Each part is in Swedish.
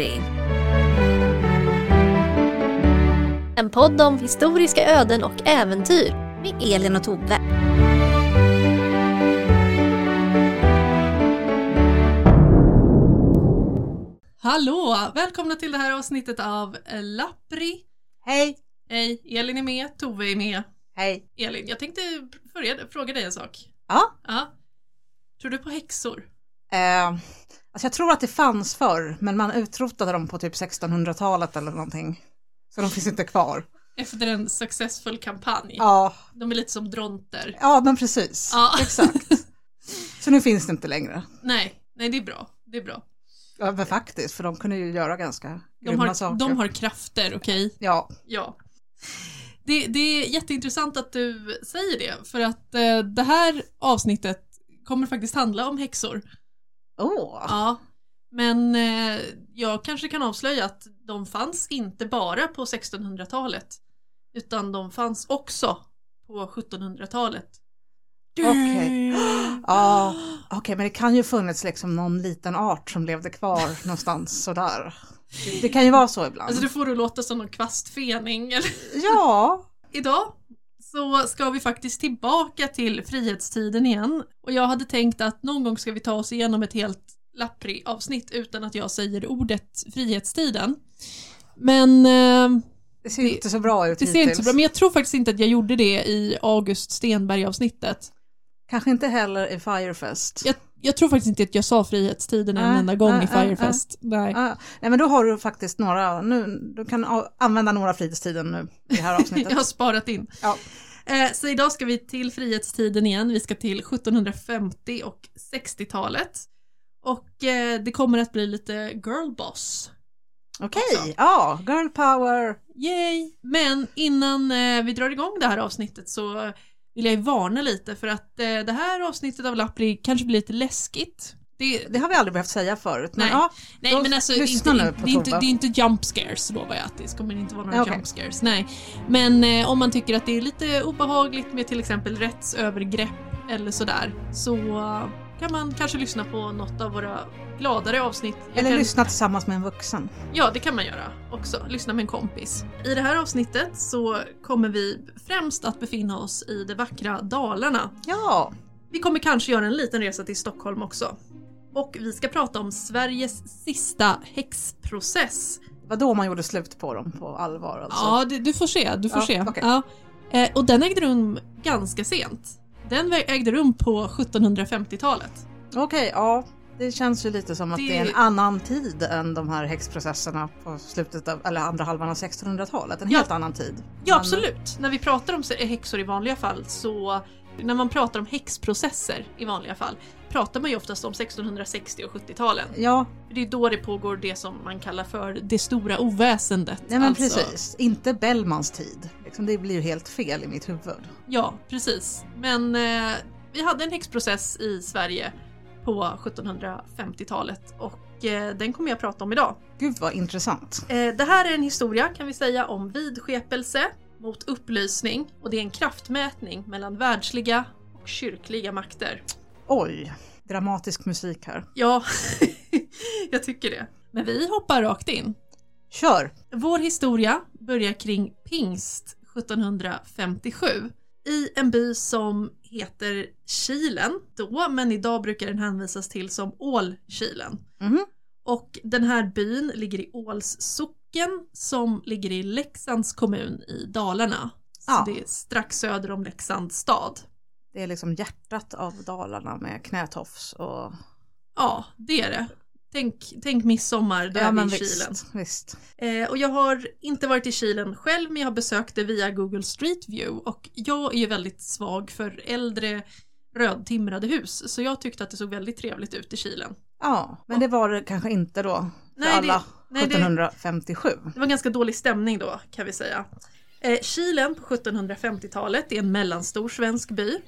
Lappri. En podd om historiska öden och äventyr med Elin och Tove. Hallå! Välkomna till det här avsnittet av Lappri. Hej! Hej, Elin är med, Tove är med. Hej! Elin, jag tänkte börja, fråga dig en sak. Ja, Ja. Tror du på häxor? eh, alltså jag tror att det fanns förr, men man utrotade dem på typ 1600-talet eller någonting. Så de finns inte kvar. Efter en successful kampanj. Ja, De är lite som dronter. ja men precis. Ja. Exakt. Så nu finns det inte längre. Nej, nej det är bra. Det är bra. Ja, men faktiskt, för de kunde ju göra ganska De grymma har, saker. de har krafter, okej? Ja, Ja. Det, det är jätteintressant att du säger det, för att eh, det här avsnittet kommer faktiskt handla om häxor. Åh, Ja, men eh, jag kanske kan avslöja att de fanns inte bara på 1600-talet utan de fanns också på 1700-talet. Okej. ja, okej, men det kan ju funnits liksom någon liten art som levde kvar någonstans sådär. Det, det kan ju vara så ibland. Alltså du får det låta som någon kvastfening. Eller? Ja, Idag så ska vi faktiskt tillbaka till frihetstiden igen och jag hade tänkt att någon gång ska vi ta oss igenom ett helt Lappri-avsnitt utan att jag säger ordet frihetstiden. Men eh, det ser Det- inte så bra ut Det ser inte så hittills. bra, men jag tror faktiskt inte att jag gjorde det i August Stenberg-avsnittet. Kanske inte heller i Firefest. Jag, jag tror faktiskt inte att jag sa frihetstiden en enda gång nej, i Firefest. Nej. Ah, nej men då har du faktiskt några, nu, du kan använda några fritidstiden nu i det här avsnittet. Jag har sparat in. ja. Eh, så idag ska vi till frihetstiden igen. Vi ska till 1750 och 60-talet. Och eh, det kommer att bli lite girlboss. Okej, också. ja, girl power. Yay! Men innan eh, vi drar igång det här avsnittet så vill jag ju varna lite för att eh, det här avsnittet av Lappri kanske blir lite läskigt. Det, Det har vi aldrig behövt säga förut. Men, Nej. ja, Nej men alltså inte, det, är inte, det är inte jump scares lovar jag att det kommer inte vara några Okej. jump scares. Nej. Men eh, om man tycker att det är lite obehagligt med till exempel rättsövergrepp eller sådär så kan man kanske lyssna på något av våra gladare avsnitt. Jag eller kan, lyssna tillsammans med en vuxen. Ja, det kan man göra också. Lyssna med en kompis. I det här avsnittet så kommer vi främst att befinna oss i det vackra Dalarna. Ja, Vi kommer kanske göra en liten resa till Stockholm också. Och vi ska prata om Sveriges sista häxprocess. vad då man gjorde slut på dem på allvar alltså. Ja, det, du får se. Du får Ja, se. okej. Ja. Eh, och den ägde rum ganska sent. Den ägde rum på 1750-talet. Okej, ja. Det känns ju lite som att Det- det... är en annan tid än de här häxprocesserna på slutet av, eller andra halvan av 1600-talet. En Ja. helt annan tid. Ja, Men- absolut. När vi pratar om häxor i vanliga fall så när man pratar om häxprocesser i vanliga fall pratar man ju oftast om 1660 och 70-talen. Ja, Det är då det pågår det som man kallar för det stora oväsendet. nej men alltså. precis. Inte Bellmans tid. Liksom, det blir ju helt fel i mitt huvud. Ja, precis. Men eh, vi hade en häxprocess i Sverige på 1750-talet och eh, den kommer jag prata om idag. Gud vad intressant. Eh, det här är en historia kan vi säga om vidskepelse mot upplysning och det är en kraftmätning mellan världsliga och kyrkliga makter. Oj, dramatisk musik här. Ja, jag tycker det. Men vi hoppar rakt in. Kör! Vår historia börjar kring pingst 1757 i en by som heter Kilen då, men idag brukar den hänvisas till som Ålkilen. Mhm. Och den här byn ligger i Åls socken som ligger i Leksands kommun i Dalarna. Så Ja. det är strax söder om Leksands stad. Det är liksom hjärtat av Dalarna med knätofs och... Ja, det är det. Tänk, tänk midsommar, då är vi i Kilen. visst. Eh, och jag har inte varit i Kilen själv men jag har besökt det via Google Street View och jag är ju väldigt svag för äldre rödtimrade hus så jag tyckte att det såg väldigt trevligt ut i Kilen. Ja, men det var det kanske inte då för Nej, det- alla nej, det- 1757. Det var ganska dålig stämning då kan vi säga. Eh, Kilen på 1750-talet är en mellanstor svensk by.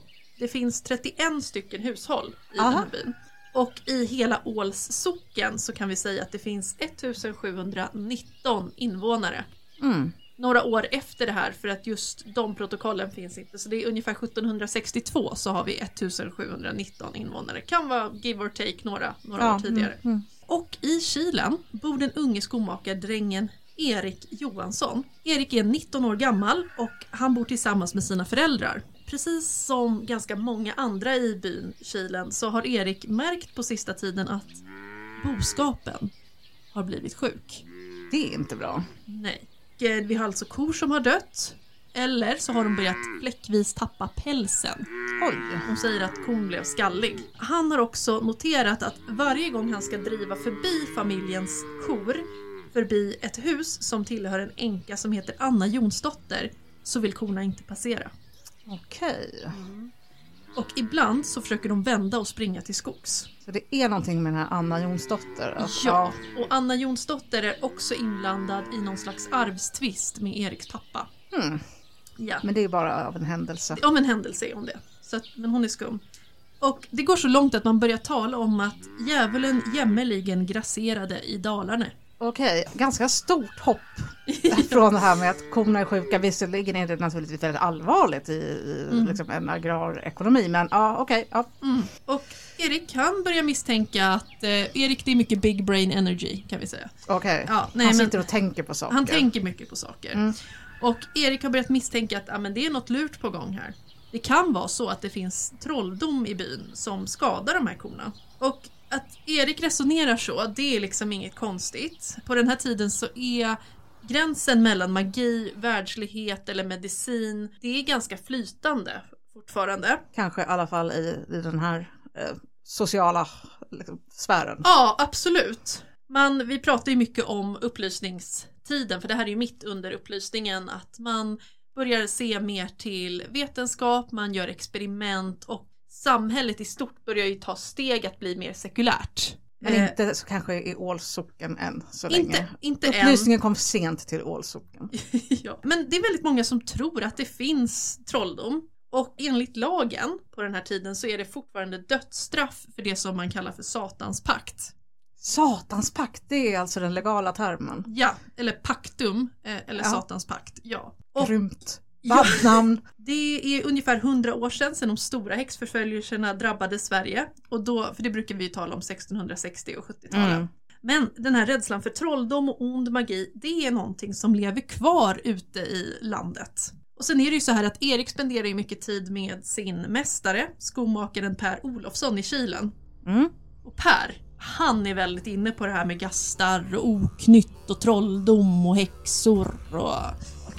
Det finns 31 stycken hushåll i den Aha. här byn. Och i hela Åls socken så kan vi säga att det finns 1719 invånare. Mm. några år efter det här för att just de protokollen finns inte. Så det är ungefär 1762 så har vi 1719 invånare. Kan vara give or take några, några år tidigare. mm. Och i Kilen bor den unge skomakardrängen Erik Johansson. Erik är 19 år gammal och han bor tillsammans med sina föräldrar. Precis som ganska många andra i byn Kilen så har Erik märkt på sista tiden att boskapen har blivit sjuk. Det är inte bra. Nej. Eh, Vi har alltså kor som har dött. Eller så har de börjat fläckvis tappa pälsen. Oj. De säger att kon blev skallig. Han har också noterat att varje gång han ska driva förbi familjens kor, förbi ett hus som tillhör en änka som heter Anna Jonsdotter, så vill korna inte passera. Okej. Och ibland så försöker de vända och springa till skogs. Så det är någonting med den här Anna Jonsdotter? att- Ja, och Anna Jonsdotter är också inblandad i någon slags arvstvist med Eriks pappa. Hmm. Ja. Men det är bara av en händelse. Om en händelse är hon det. Så att, men hon är skum. Och det går så långt att man börjar tala om att djävulen jämmeligen grasserade i Dalarna. Okej, ganska stort hopp från det här med att korna är sjuka. Visserligen är det naturligtvis väldigt allvarligt i, i liksom en agrarekonomi, men ja, okej. ja. Mm. Och Erik han börjar misstänka att eh, Erik det är mycket big brain energy kan vi säga. okej. Ja, nej, Han sitter och tänker på saker. Han tänker mycket på saker. Mm. Och Erik har börjat misstänka att ah, men det är något lurt på gång här. Det kan vara så att det finns trolldom i byn som skadar de här korna. Och att Erik resonerar så, det är liksom inget konstigt. På den här tiden så är gränsen mellan magi, världslighet eller medicin, det är ganska flytande fortfarande. Kanske i alla fall i, i den här eh, sociala liksom, sfären. Ja, absolut. Man, vi pratar ju mycket om upplysningstiden, för det här är ju mitt under upplysningen, att man börjar se mer till vetenskap, man gör experiment och samhället i stort börjar ju ta steg att bli mer sekulärt. Men Eh, inte så kanske i Ålsocken än så inte, länge. inte än. Upplysningen kom sent till Ålsocken. ja. Men det är väldigt många som tror att det finns trolldom. Och enligt lagen på den här tiden så är det fortfarande dödsstraff för det som man kallar för Satans pakt. Satans pakt, det är alltså den legala termen. Ja, eller paktum, eh, eller Ja. Satans pakt. Ja. Och Grymt. Ja. Varmt namn. det är ungefär 100 år sedan, sedan de stora häxförföljelserna drabbade Sverige. Och då, för det brukar vi ju tala om 1660 och 70-talen. Mm. Men den här rädslan för trolldom och ond magi, det är någonting som lever kvar ute i landet. Och sen är det ju så här att Erik spenderar ju mycket tid med sin mästare, skomakaren Per Olofsson i Kilen. Mm. Och Per, han är väldigt inne på det här med gastar och oknytt och trolldom och häxor och...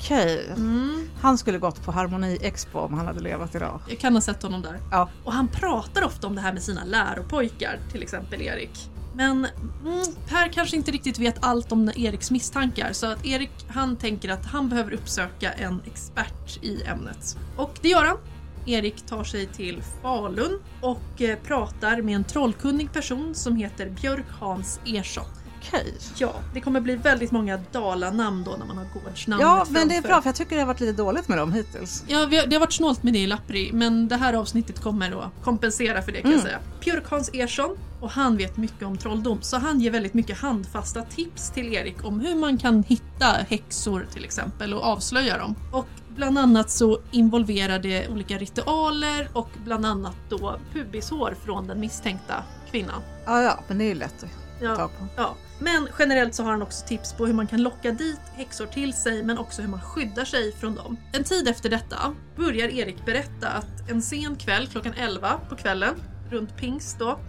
Okej. Mm, Han skulle gått på Harmoni Expo om han hade levat idag. jag kan ha sett honom där. Ja. Och han pratar ofta om det här med sina läropojkar, till exempel Erik. Men mm, Per kanske inte riktigt vet allt om Eriks misstankar så att Erik han tänker att han behöver uppsöka en expert i ämnet. Och det gör han. Erik tar sig till Falun och eh, pratar med en trollkunnig person som heter Björk Hans Ersson. Okej. Ja, det kommer bli väldigt många dalanamn då när man har gårdsnamn Ja, men det är bra för jag tycker det har varit lite dåligt med dem hittills. Ja, har, det har varit snålt med det i Lappri, men det här avsnittet kommer att kompensera för det kan jag Mm. säga. Björk Hans Ersson, och han vet mycket om trolldom, så han ger väldigt mycket handfasta tips till Erik om hur man kan hitta häxor till exempel och avslöja dem. Och bland annat så involverar det olika ritualer och bland annat då pubishår från den misstänkta kvinnan. Ja, ja, men det är ju lätt att ta Ja, på. ja. Men generellt så har han också tips på hur man kan locka dit häxor till sig men också hur man skyddar sig från dem. En tid efter detta börjar Erik berätta att en sen kväll klockan 11 på kvällen, runt pingst då,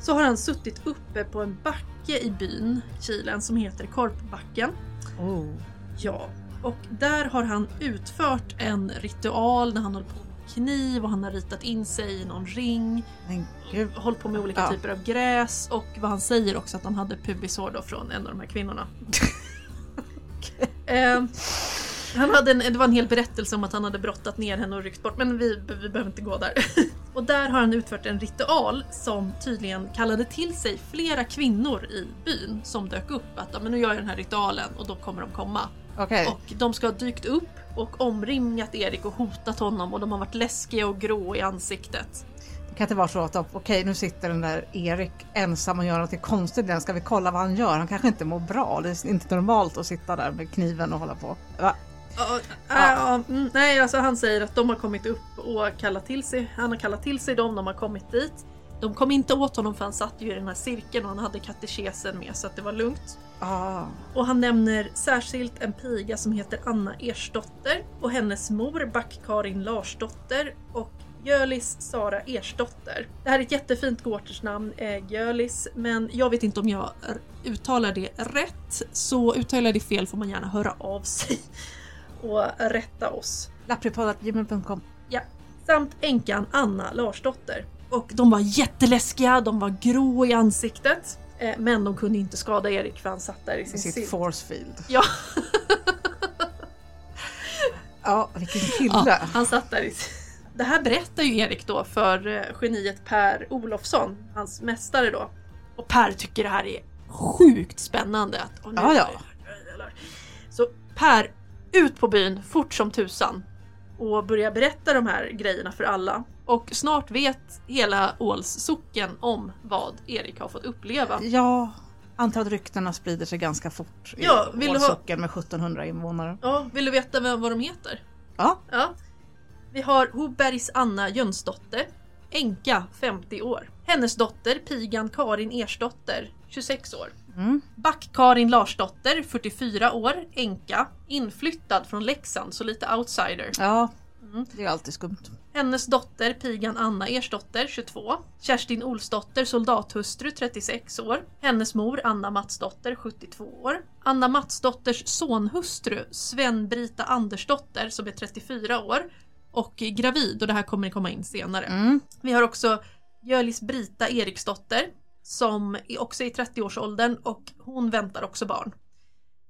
så har han suttit uppe på en backe i byn Kilen som heter Korpbacken. Oh. Ja, och där har han utfört en ritual när han håller på kniv och han har ritat in sig i någon ring Men gud. hållit på med olika Ja. typer av gräs och vad han säger också att han hade pubishår då från en av de här kvinnorna. eh, han hade en, det var en hel berättelse om att han hade brottat ner henne och ryckt bort men vi, vi behöver inte gå där. och där har han utfört en ritual som tydligen kallade till sig flera kvinnor i byn som dök upp att men nu gör jag den här ritualen och då kommer de komma. Okej. Och de ska ha dykt upp och omringat Erik och hotat honom och de har varit läskiga och grå i ansiktet. Det kan inte vara så att okej nu sitter den där Erik ensam och gör något konstigt igen. Ska vi kolla vad han gör? Han kanske inte mår bra. Det är inte normalt att sitta där med kniven och hålla på. Va? Ja, ja, mm, nej, alltså han säger att de har kommit upp och kallat till sig, han har kallat till sig dem, de har kommit dit. De kom inte åt honom för han satt ju i den här cirkeln och han hade katekesen med så att det var lugnt. Ah. Och han nämner särskilt en piga som heter Anna Ersdotter och hennes mor Back-Karin Larsdotter och Gölis Sara Ersdotter. Det här är ett jättefint gårdsnamn, eh, Gölis, men jag vet inte om jag uttalar det rätt. Så uttalar jag det fel får man gärna höra av sig och rätta oss. Lappripodd.gmail.com Ja. Samt änkan Anna Larsdotter. Och de var jätteläskiga, de var grå i ansiktet. Eh, men de kunde inte skada Erik för han satt där i sin sitt sill. force field. Ja. Ja, vilken kille. Ja, han satt där i... Det här berättar ju Erik då för eh, geniet Per Olofsson, hans mästare då. Och Per tycker det här är sjukt spännande. Att, Ja, ja. Så Per, ut på byn fort som tusan och börja berätta de här grejerna för alla. Och snart vet hela Åls socken om vad Erik har fått uppleva. Ja, antar att ryktena sprider sig ganska fort i Ja, vill du ha- Ålsocken med 1700 invånare. Ja, vill du veta vem, vad de heter? Ja, Ja. Vi har Hobergs Anna Jönsdotter, änka 50 år. Hennes dotter pigan Karin Ersdotter, 26 år. Mm. Back-Karin Larsdotter, 44 år, änka, inflyttad från Leksand, så lite outsider. ja. Mm. det är alltid skumt. Hennes dotter pigan Anna Ersdotter, 22. Kerstin Olsdotter, soldathustru, 36 år. Hennes mor Anna Matsdotter, 72 år. Anna Matsdotters sonhustru Sven-Brita Andersdotter, som är 34 år. Och gravid, och det här kommer komma in senare. Mm. Vi har också Gölis Brita Eriksdotter som är också i 30-årsåldern och hon väntar också barn.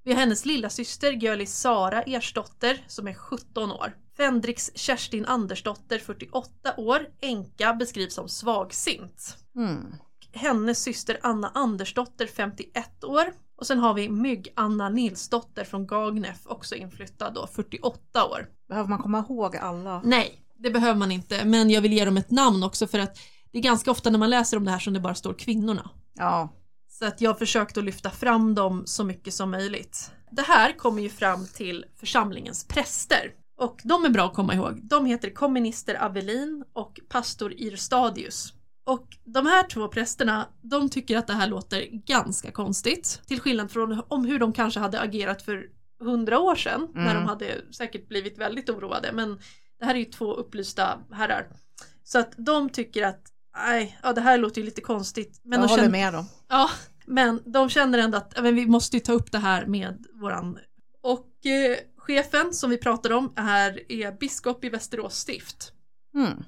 Vi har hennes lilla syster Gölis Sara Ersdotter som är 17 år. Fendriks Kerstin Andersdotter 48 år, änka beskrivs som svagsint. Mm. Hennes syster Anna Andersdotter 51 år. Och sen har vi Mygg-Anna Nilsdotter från Gagnef, också inflyttad då, 48 år. Behöver man komma ihåg alla? Nej, det behöver man inte, men jag vill ge dem ett namn också för att det är ganska ofta när man läser om det här som det bara står kvinnorna. Ja, Så att jag har försökt att lyfta fram dem så mycket som möjligt. Det här kommer ju fram till församlingens präster. Och de är bra att komma ihåg. De heter komminister Avelin och pastor Irstadius. Och de här två prästerna, de tycker att det här låter ganska konstigt. Till skillnad från om hur de kanske hade agerat för hundra år sedan. När Mm. de hade säkert blivit väldigt oroade. Men det här är ju två upplysta herrar. Så att de tycker att, nej, ja det här låter ju lite konstigt. Men jag de håller känner, med dem. Ja, men de känner ändå att men vi måste ju ta upp det här med våran... Och eh, chefen som vi pratade om här är biskop i Västerås stift. Mm.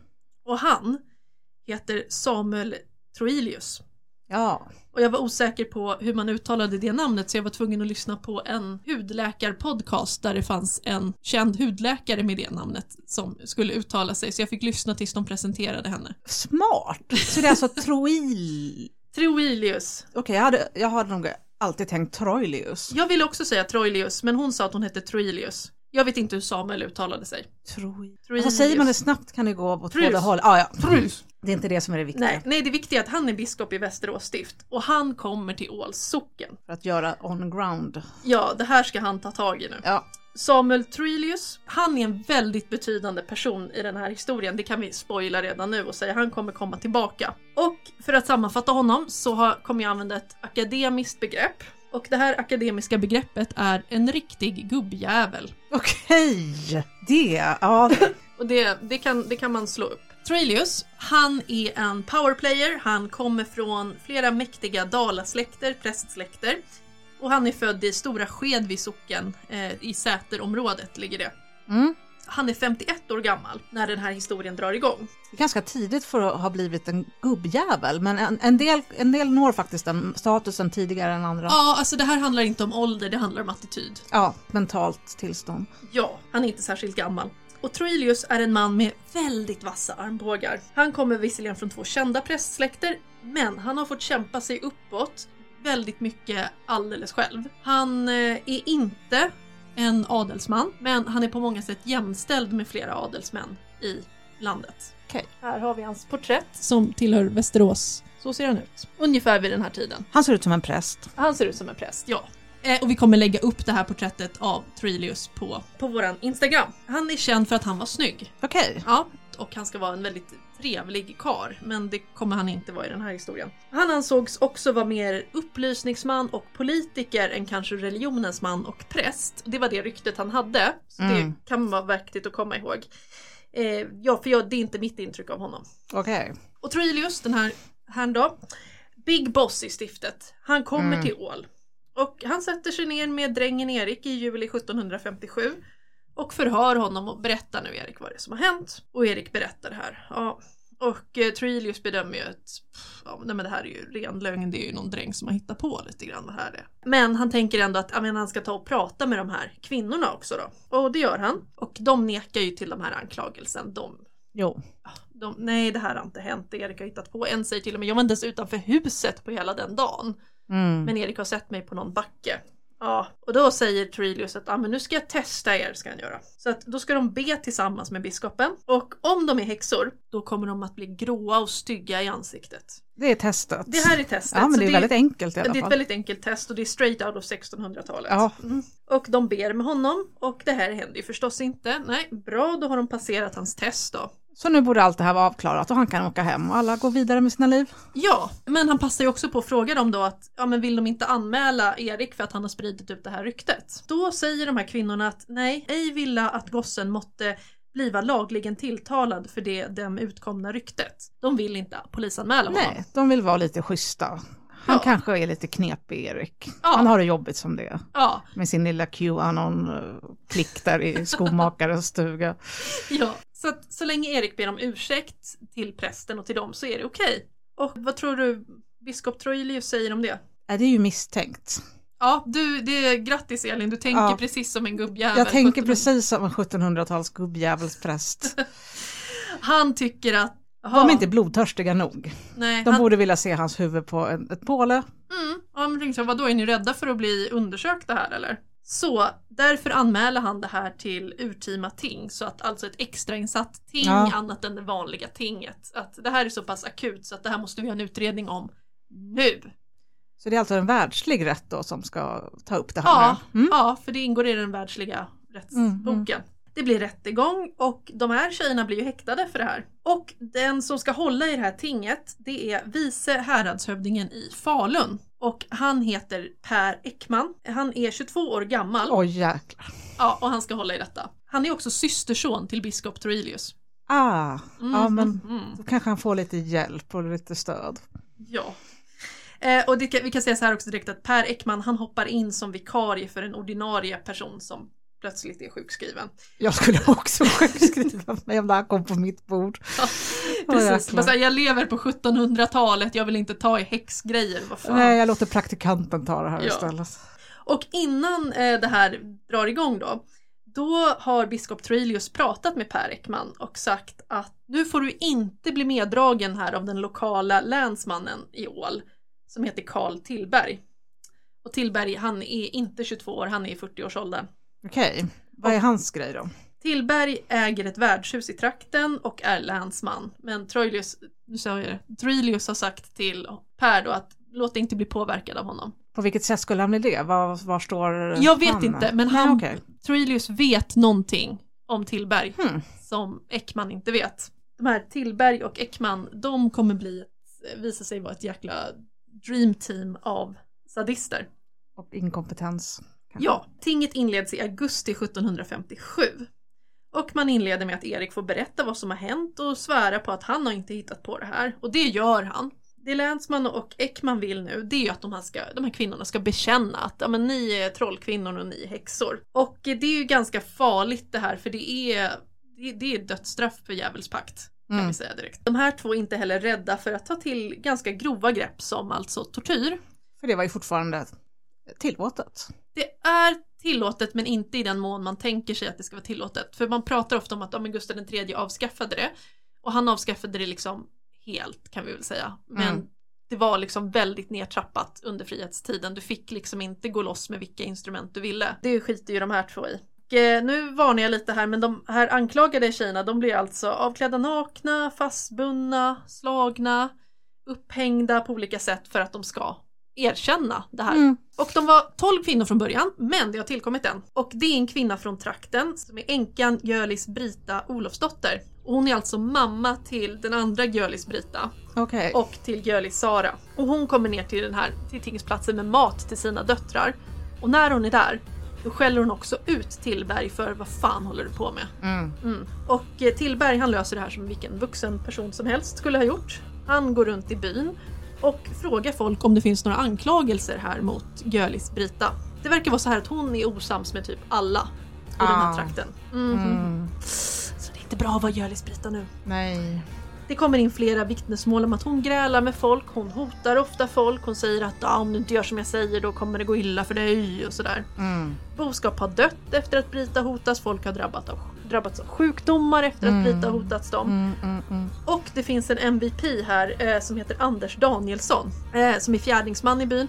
Och han heter Samuel Troilius. Ja, Och jag var osäker på hur man uttalade det namnet så jag var tvungen att lyssna på en hudläkarpodcast där det fanns en känd hudläkare med det namnet som skulle uttala sig så jag fick lyssna tills de presenterade henne. smart. Så det är alltså Troil... Troilius. Okej, jag, hade, jag hade nog alltid tänkt Troilius. Jag ville också säga Troilius men hon sa att hon hette Troilius. Jag vet inte hur Samuel uttalade sig. Troi... Troilius. Vad säger man det snabbt kan det gå åt båda håll. Ah, ja. Troilus. Det är inte det som är det viktiga. Nej, nej, det viktiga är att han är biskop i Västerås stift och han kommer till Åls socken. För att göra on ground. Ja, det här ska han ta tag i nu. Ja, Samuel Troilius, han är en väldigt betydande person i den här historien. Det kan vi spoila redan nu och säga han kommer komma tillbaka. Och för att sammanfatta honom så har, kommer jag använda ett akademiskt begrepp. Och det här akademiska begreppet är en riktig gubbjävel. okej. Det, ja. Och det, det, kan, det kan man slå upp. Troilius, han är en powerplayer, han kommer från flera mäktiga dalasläkter, prästsläkter. Och han är född i Stora Skedvi socken, eh, i Säterområdet ligger det. Mm. Han är 51 år gammal när den här historien drar igång. Ganska tidigt för att ha blivit en gubbjävel, men en, en, del, en del når faktiskt den statusen tidigare än andra. Ja, alltså det här handlar inte om ålder, det handlar om attityd. Ja, mentalt tillstånd. Ja, han är inte särskilt gammal. Och Troilius är en man med väldigt vassa armbågar. Han kommer visserligen från två kända prästsläkter, men han har fått kämpa sig uppåt väldigt mycket alldeles själv. Han eh, är inte en adelsman, men han är på många sätt jämställd med flera adelsmän i landet. Okej. Här har vi hans porträtt som tillhör Västerås. Så ser han ut. Ungefär vid den här tiden. Han ser ut som en präst. Han ser ut som en präst, ja. Eh, och vi kommer lägga upp det här porträttet av Troilius på, på våran Instagram. Han är känd för att han var snygg. Okej. Ja, och han ska vara en väldigt trevlig kar, men det kommer han inte vara i den här historien. Han ansågs också vara mer upplysningsman och politiker än kanske religionens man och präst. Det var det ryktet han hade, så Mm. det kan vara viktigt att komma ihåg. Eh, ja, för jag, det är inte mitt intryck av honom. Okej. Och Troilius, den här herrn då, Big Boss i stiftet, han kommer Mm. till Ål. Och han sätter sig ner med drängen Erik i juli 1757 och förhör honom och berättar nu Erik vad det är som har hänt. Och Erik berättar det här. Ja. Och eh, Troilius bedömer ju att ja, nej, men det här är ju ren lögn, det är ju någon dräng som har hittat på lite grann vad här är. Men han tänker ändå att ja, men han ska ta och prata med de här kvinnorna också då. Och det gör han. Och de nekar ju till de här anklagelsen. De Jo. de, nej det här har inte hänt, Erik har hittat på. En säger till och med, jag var inte ens utanför huset på hela den dagen. Mm. Men Erik har sett mig på någon backe. Ja, och då säger Trilius att ah, men nu ska jag testa er, ska han göra. Så att då ska de be tillsammans med biskopen. Och om de är häxor, då kommer de att bli gråa och stygga i ansiktet. Det är testet. Det här är testet. Ja, men det är väldigt enkelt i alla det är ett fall. väldigt enkelt test och det är straight out of 1600-talet. Ja. Mm. Och de ber med honom och det här händer ju förstås inte. Nej, bra, då har de passerat hans test då. Så nu borde allt det här vara avklarat och han kan åka hem och alla går vidare med sina liv. Ja, men han passar ju också på att fråga dem då att ja, men vill de inte anmäla Erik för att han har spridit ut det här ryktet? Då säger de här kvinnorna att nej, ej villa att gossen måtte bliva lagligen tilltalad för det dem utkomna ryktet. De vill inte polisanmäla honom. Nej, de vill vara lite schyssta. Han Ja. kanske är lite knepig, Erik. Ja. Han har det jobbigt som det är. Ja, Med sin lilla Qanon-klick där i skomakarens stuga. ja. Så att så länge Erik ber om ursäkt till prästen och till dem så är det okej. Och vad tror du biskop Troilius säger om det? Är det är ju misstänkt. Ja, du, det är grattis Elin, du tänker Ja. precis som en gubbjävel. Jag tänker 1700 precis som en 1700-tals gubbjävelspräst. Han tycker att... De jaha, är inte blodtörstiga nog. nej, De han, borde vilja se hans huvud på en, ett påle. Mm, ja, men vadå, är ni rädda för att bli undersökta här eller? Så därför anmäler han det här till urtima ting, så att alltså ett extrainsatt ting Ja. annat än det vanliga tinget. Att det här är så pass akut så att det här måste vi ha en utredning om nu. Så det är alltså en världslig rätt då som ska ta upp det här Ja. Mm. ja, för det ingår i den världsliga rättsboken. Det blir rättegång och de här tjejerna blir ju häktade för det här. Och den som ska hålla i det här tinget, det är vice häradshövdingen i Falun. Och han heter Per Ekman. Han är 22 år gammal. Oj jäklar. Ja, och han ska hålla i detta. Han är också systerson till biskop Troilius. Ah, Mm, ja men mm, mm. då kanske han får lite hjälp och lite stöd. Ja. Eh, och det, vi kan säga så här också direkt att Per Ekman han hoppar in som vikarie för en ordinarie person som plötsligt är sjukskriven. Jag skulle också sjukskriva mig om det här kom på mitt bord. Ja, Precis, här, jag lever på 1700-talet, jag vill inte ta i häxgrejer. Nej, jag låter praktikanten ta det här Ja. istället. Och innan eh, det här drar igång då, då har biskop Troilius pratat med Per Ekman och sagt att nu får du inte bli meddragen här av den lokala länsmannen i Ål som heter Karl Tillberg. Och Tillberg, han är inte 22 år, han är i 40-årsåldern. Okej, vad är hans grej då? Tillberg äger ett värdshus i trakten och är länsman. Men Troilius, nu sa jag det, Troilius har sagt till Per då att låt dig inte bli påverkad av honom. På vilket sätt skulle han bli det? Var, var står Jag vet han? inte, men Nej, han, okej. Troilius vet någonting om Tillberg Hmm. som Ekman inte vet. De här Tillberg och Ekman, de kommer bli, visa sig vara ett jäkla dream team av sadister. Och inkompetens. Kanske. Ja, tinget inleds i augusti 1757. Och man inleder med att Erik får berätta vad som har hänt och svära på att han har inte hittat på det här. Och det gör han. Det Länsman och Ekman vill nu, det är ju att de här, ska, de här kvinnorna ska bekänna att ja, men ni är trollkvinnor och ni är häxor. Och det är ju ganska farligt det här för det är, det, det är dödsstraff för djävulspakt. Kan Mm. vi säga direkt. De här två är inte heller rädda för att ta till ganska grova grepp som alltså tortyr. För det var ju fortfarande tillåtet. Det är tillåtet men inte i den mån man tänker sig att det ska vara tillåtet. För man pratar ofta om att ja, men Gustav III avskaffade det. Och han avskaffade det liksom helt kan vi väl säga. Men Mm. det var liksom väldigt nedtrappat under frihetstiden. Du fick liksom inte gå loss med vilka instrument du ville. Det skiter ju de här två i. Och, eh, nu varnar jag lite här men de här anklagade tjejerna de blir alltså avklädda nakna, fastbundna, slagna, upphängda på olika sätt för att de ska erkänna det här. Mm. Och de var 12 kvinnor från början, men det har tillkommit en. Och det är en kvinna från trakten som är änkan Jölis Brita Olofsdotter. Och hon är alltså mamma till den andra Gölis Brita Okej. och till Gölis Sara. Och hon kommer ner till den här till tingsplatsen med mat till sina döttrar. Och när hon är där då skäller hon också ut Tillberg för vad fan håller du på med? Mm. Mm. Och eh, Tillberg han löser det här som vilken vuxen person som helst skulle ha gjort. Han går runt i byn och frågar folk om det finns några anklagelser här mot Gölis Brita. Det verkar vara så här att hon är osams med typ alla i den här Ah. trakten. Mhm. Mm. Så det är inte bra att vara Gölis Brita nu. Nej. Det kommer in flera vittnesmål om att hon grälar med folk, hon hotar ofta folk, hon säger att ah, om du inte gör som jag säger då kommer det gå illa för dig och sådär. Mm. Boskap har dött efter att Brita hotas, folk har drabbat av, drabbats av sjukdomar efter att Mm. Brita hotats dem. Mm, mm, mm. Och det finns en MVP här eh, som heter Anders Danielsson eh, som är fjärdingsman i byn.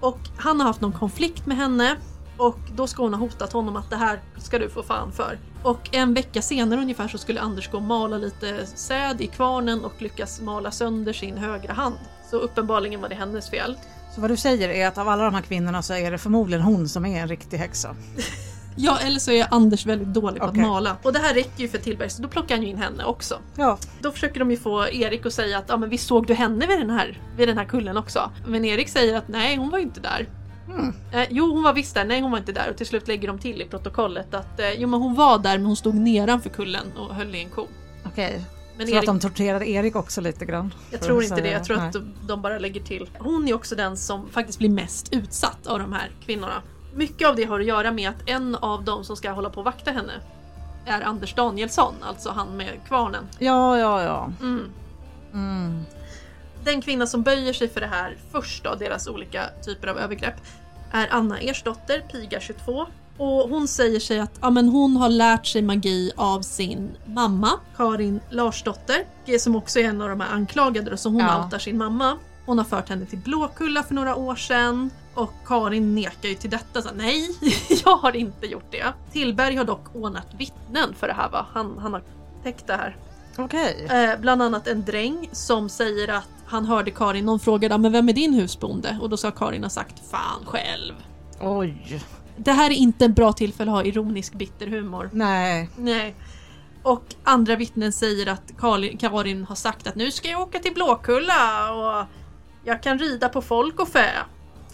Och han har haft någon konflikt med henne och då ska hon ha hotat honom att det här ska du få fan för. Och en vecka senare ungefär så skulle Anders gå och mala lite säd i kvarnen och lyckas mala sönder sin högra hand. Så uppenbarligen var det hennes fel. Så vad du säger är att av alla de här kvinnorna så är det förmodligen hon som är en riktig häxa. Ja, eller så är Anders väldigt dålig på Okej. att mala. Och det här räcker ju för Tillberg, så då plockar han ju in henne också. Ja. Då försöker de ju få Erik att säga att ja, men vi såg du henne vid den, här, vid den här kullen också? Men Erik säger att nej, hon var ju inte där. Mm. Eh, jo, hon var visst där, nej hon var inte där. Och till slut lägger de till i protokollet att eh, jo men hon var där men hon stod nedanför kullen och höll i en ko. Okej. Men Tror att Erik, de torterade Erik också lite grann? jag tror att inte det, jag tror nej. att de bara lägger till. Hon är också den som faktiskt blir mest utsatt av de här kvinnorna. Mycket av det har att göra med att en av dem som ska hålla på och vakta henne är Anders Danielsson, alltså han med kvarnen. Ja, ja, ja. Mm. Mm. Den kvinna som böjer sig för det här först då, deras olika typer av övergrepp, är Anna Ersdotter, piga 22. Och hon säger sig att ja, men hon har lärt sig magi av sin mamma, Karin Larsdotter, som också är en av de här anklagade, så hon Ja. outar sin mamma. Hon har fört henne till Blåkulla för några år sedan och Karin nekar ju till detta. Så, Nej, jag har inte gjort det. Tillberg har dock ordnat vittnen för det här va? Han, han har täckt det här. Okej. Eh, bland annat en dräng som säger att han hörde Karin, någon frågade "Ja, men vem är din husbonde? Och då sa Karin har sagt fan själv. Oj. Det här är inte en bra tillfälle att ha ironisk bitter humor. Nej. Nej. Och andra vittnen säger att Karin, Karin har sagt att nu ska jag åka till Blåkulla och jag kan rida på folk och fä.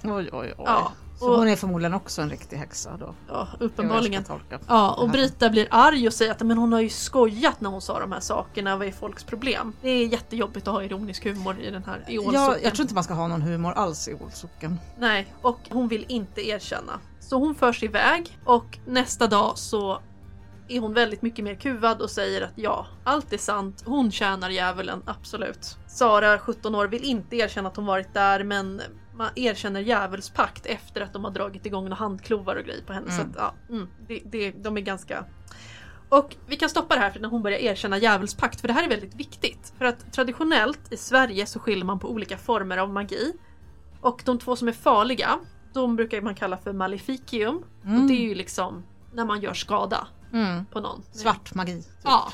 Oj, oj, oj. Ja, Så och- hon är förmodligen också en riktig häxa då? Ja, uppenbarligen. Ja, och Brita blir arg och säger att men hon har ju skojat när hon sa de här sakerna, vad är folks problem? Det är jättejobbigt att ha ironisk humor i den här i Ja, jag tror inte man ska ha någon humor alls i Ålsocken. Nej, och hon vill inte erkänna. Så hon förs iväg och nästa dag så är hon väldigt mycket mer kuvad och säger att ja, allt är sant, hon tjänar djävulen, absolut. Sara, 17 år, vill inte erkänna att hon varit där men man erkänner djävulspakt efter att de har dragit igång några handklovar och grejer på henne. Så Mm. att, ja, mm, det, det, de är ganska... Och vi kan stoppa det här för när hon börjar erkänna djävulspakt, för det här är väldigt viktigt. För att traditionellt i Sverige så skiljer man på olika former av magi. Och de två som är farliga, de brukar man kalla för maleficium. Och Mm. det är ju liksom när man gör skada Mm. på någon. Svart magi. Typ. Ja.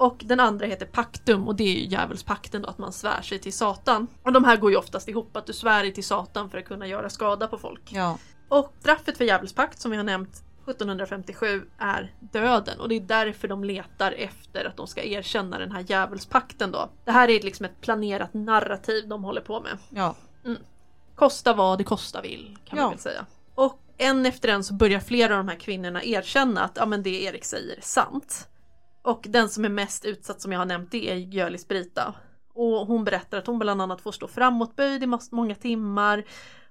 Och den andra heter paktum och det är ju djävulspakten då, att man svär sig till Satan. Och de här går ju oftast ihop, att du svär dig till Satan för att kunna göra skada på folk. Ja. Och straffet för djävulspakt som vi har nämnt 1757 är döden och det är därför de letar efter att de ska erkänna den här djävulspakten då. Det här är liksom ett planerat narrativ de håller på med. Ja. Kosta vad det kosta vill kan Ja. man väl säga. Och en efter en så börjar flera av de här kvinnorna erkänna att ja, men det Erik säger är sant. Och den som är mest utsatt som jag har nämnt det är Gölis Brita. Och hon berättar att hon bland annat får stå framåtböjd i många timmar.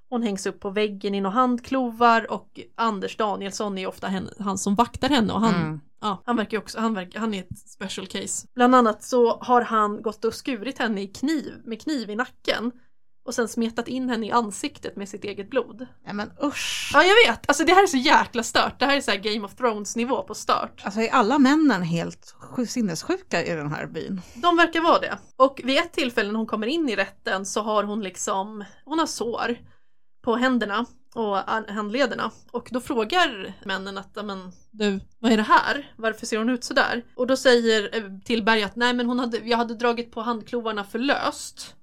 Hon hängs upp på väggen i några handklovar och Anders Danielsson är ofta hen- han som vaktar henne och han, Mm. ja, han verkar också, han, verkar, han är ett special case. Bland annat så har han gått och skurit henne i kniv, med kniv i nacken och sen smetat in henne i ansiktet med sitt eget blod. ja men usch. Ja jag vet, alltså det här är så jäkla stört. Det här är så här Game of Thrones nivå på stört. Alltså är alla männen helt sj- sinnessjuka i den här byn? De verkar vara det. Och vid ett tillfälle när hon kommer in i rätten så har hon liksom, hon har sår på händerna och an- handlederna. Och då frågar männen att, "Ja, men du, vad är det här? Varför ser hon ut så där? Och då säger eh, Tillberg att nej men hon hade, jag hade dragit på handklovarna för löst.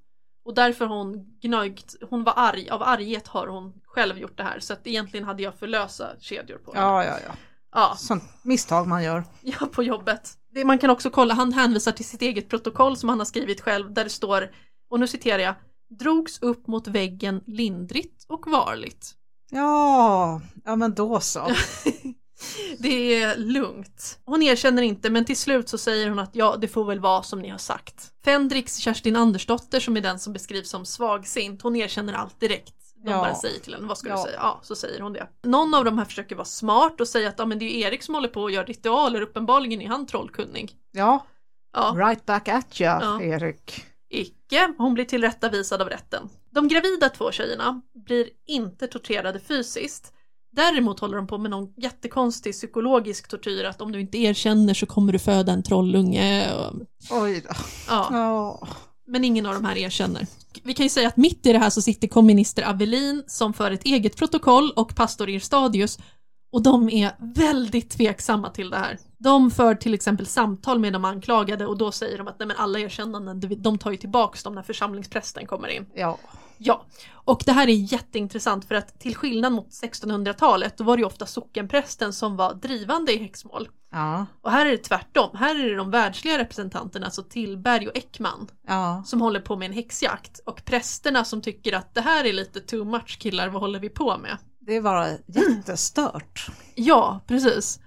Och därför har hon gnögt, hon var arg, av arghet har hon själv gjort det här. Så att egentligen hade jag för lösa kedjor på henne. Ja, ja, ja. ja. Sånt misstag man gör. Ja, på jobbet. Det, man kan också kolla, han hänvisar till sitt eget protokoll som han har skrivit själv där det står, och nu citerar jag, drogs upp mot väggen lindrigt och varligt. Ja, ja men då så. Det är lugnt. Hon erkänner inte men till slut så säger hon att ja, det får väl vara som ni har sagt. Fendrix Kerstin Andersdotter som är den som beskrivs som svagsint, hon erkänner allt direkt. De Ja. bara säger till henne, vad ska Ja. du säga? Ja, så säger hon det. Någon av de här försöker vara smart och säga att ja, men det är Erik som håller på och gör ritualer, uppenbarligen är han trollkunnig. Ja, Ja, right back at you, Ja. Erik. icke. Hon blir tillrättavisad av rätten. De gravida två tjejerna blir inte torterade fysiskt. Däremot håller de på med någon jättekonstig psykologisk tortyr att om du inte erkänner så kommer du föda en trollunge. Oj då. ja. Ja. Men ingen av de här erkänner. Vi kan ju säga att mitt i det här så sitter komminister Avelin som för ett eget protokoll och pastor Irstadius och de är väldigt tveksamma till det här. De för till exempel samtal med de anklagade och då säger de att nej men alla erkännanden, de- de tar ju tillbaks dem när församlingsprästen kommer in. ja. Ja, och det här är jätteintressant för att till skillnad mot 1600-talet då var det ju ofta sockenprästen som var drivande i häxmål. Ja. Och här är det tvärtom, här är det de världsliga representanterna, alltså Tillberg och Ekman, Ja. som håller på med en häxjakt och prästerna som tycker att det här är lite too much killar, vad håller vi på med? Det var jättestört. Ja, precis.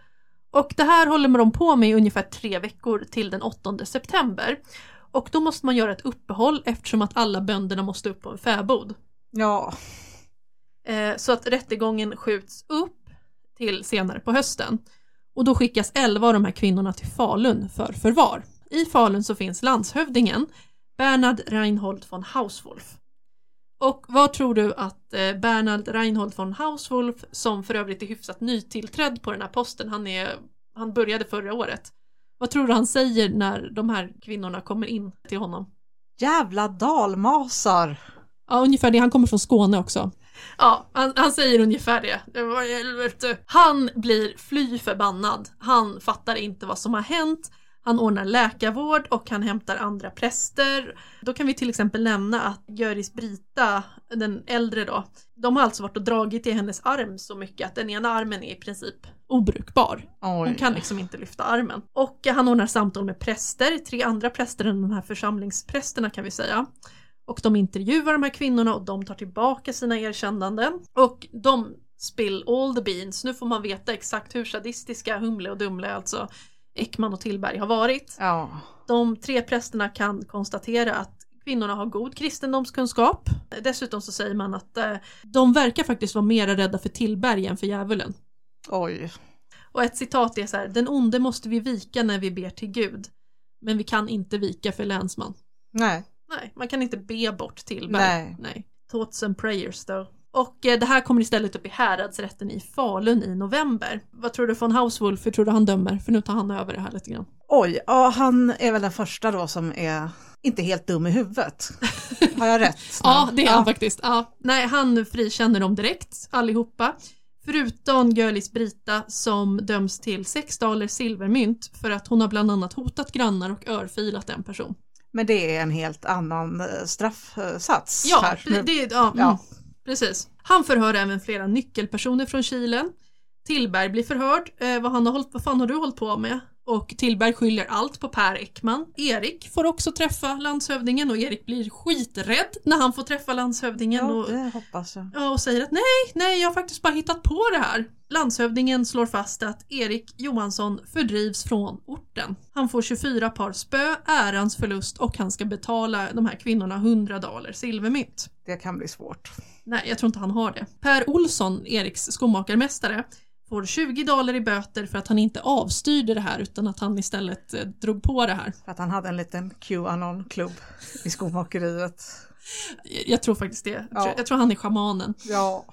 Och det här håller de på med i ungefär tre veckor till den 8 september. Och då måste man göra ett uppehåll eftersom att alla bönderna måste upp på en fäbod. Ja. Eh, så att rättegången skjuts upp till senare på hösten. Och då skickas 11 av de här kvinnorna till Falun för förvar. I Falun så finns landshövdingen Bernhard Reinhold von Hauswolf. Och vad tror du att eh, Bernhard Reinhold von Hauswolf, som för övrigt är hyfsat nytillträdd på den här posten, han, är, han började förra året. Vad tror du han säger när de här kvinnorna kommer in till honom? Jävla dalmasar. Ja, ungefär det. Han kommer från Skåne också. Ja, han, han säger ungefär det. det var helvete. Han blir fly förbannad. Han fattar inte vad som har hänt. Han ordnar läkarvård och han hämtar andra präster. Då kan vi till exempel nämna att Göris Brita, den äldre då, de har alltså varit och dragit i hennes arm så mycket att den ena armen är i princip obrukbar. Hon Oj. kan liksom inte lyfta armen. Och han ordnar samtal med präster, tre andra präster än de här församlingsprästerna kan vi säga. Och de intervjuar de här kvinnorna och de tar tillbaka sina erkännanden. Och de spill all the beans. Nu får man veta exakt hur sadistiska Humle och Dumle, alltså Ekman och Tillberg, har varit. Ja. De tre prästerna kan konstatera att kvinnorna har god kristendomskunskap. Dessutom så säger man att eh, de verkar faktiskt vara mera rädda för Tillberg än för djävulen. Oj. Och ett citat är så här, den onde måste vi vika när vi ber till Gud, men vi kan inte vika för länsman. Nej. Nej, man kan inte be bort Tillberg. Nej. Nej. Thoughts and prayers då. Och eh, det här kommer istället upp i häradsrätten i Falun i november. Vad tror du von Hauswolf, hur tror du han dömer? För nu tar han över det här lite grann. Oj, ja, han är väl den första då som är inte helt dum i huvudet. Har jag rätt? Ja, det är han faktiskt. Ja. Nej, han frikänner dem direkt, allihopa. Förutom Görlis Brita som döms till 6 daler silvermynt för att hon har bland annat hotat grannar och örfilat en person. Men det är en helt annan eh, straffsats. Ja, här. det, ja, Ja. Mm, precis. Han förhör även flera nyckelpersoner från Kilen. Tillberg blir förhörd. Eh, vad, han har hållit, vad fan har du hållit på med? Och Tillberg skyller allt på Per Ekman. Erik får också träffa landshövdingen och Erik blir skiträdd när han får träffa landshövdingen. ja, och, det hoppas jag. Ja, och säger att nej, nej, jag har faktiskt bara hittat på det här. Landshövdingen slår fast att Erik Johansson fördrivs från orten. Han får 24 par spö, ärans förlust och han ska betala de här kvinnorna 100 daler silvermynt. Det kan bli svårt. Nej, jag tror inte han har det. Per Olsson, Eriks skomakarmästare, får 20 daler i böter för att han inte avstyrde det här utan att han istället eh, drog på det här. För att han hade en liten Qanon-klubb i skomakeriet. Jag tror faktiskt det. Jag Ja. tror, jag tror han är schamanen. Ja.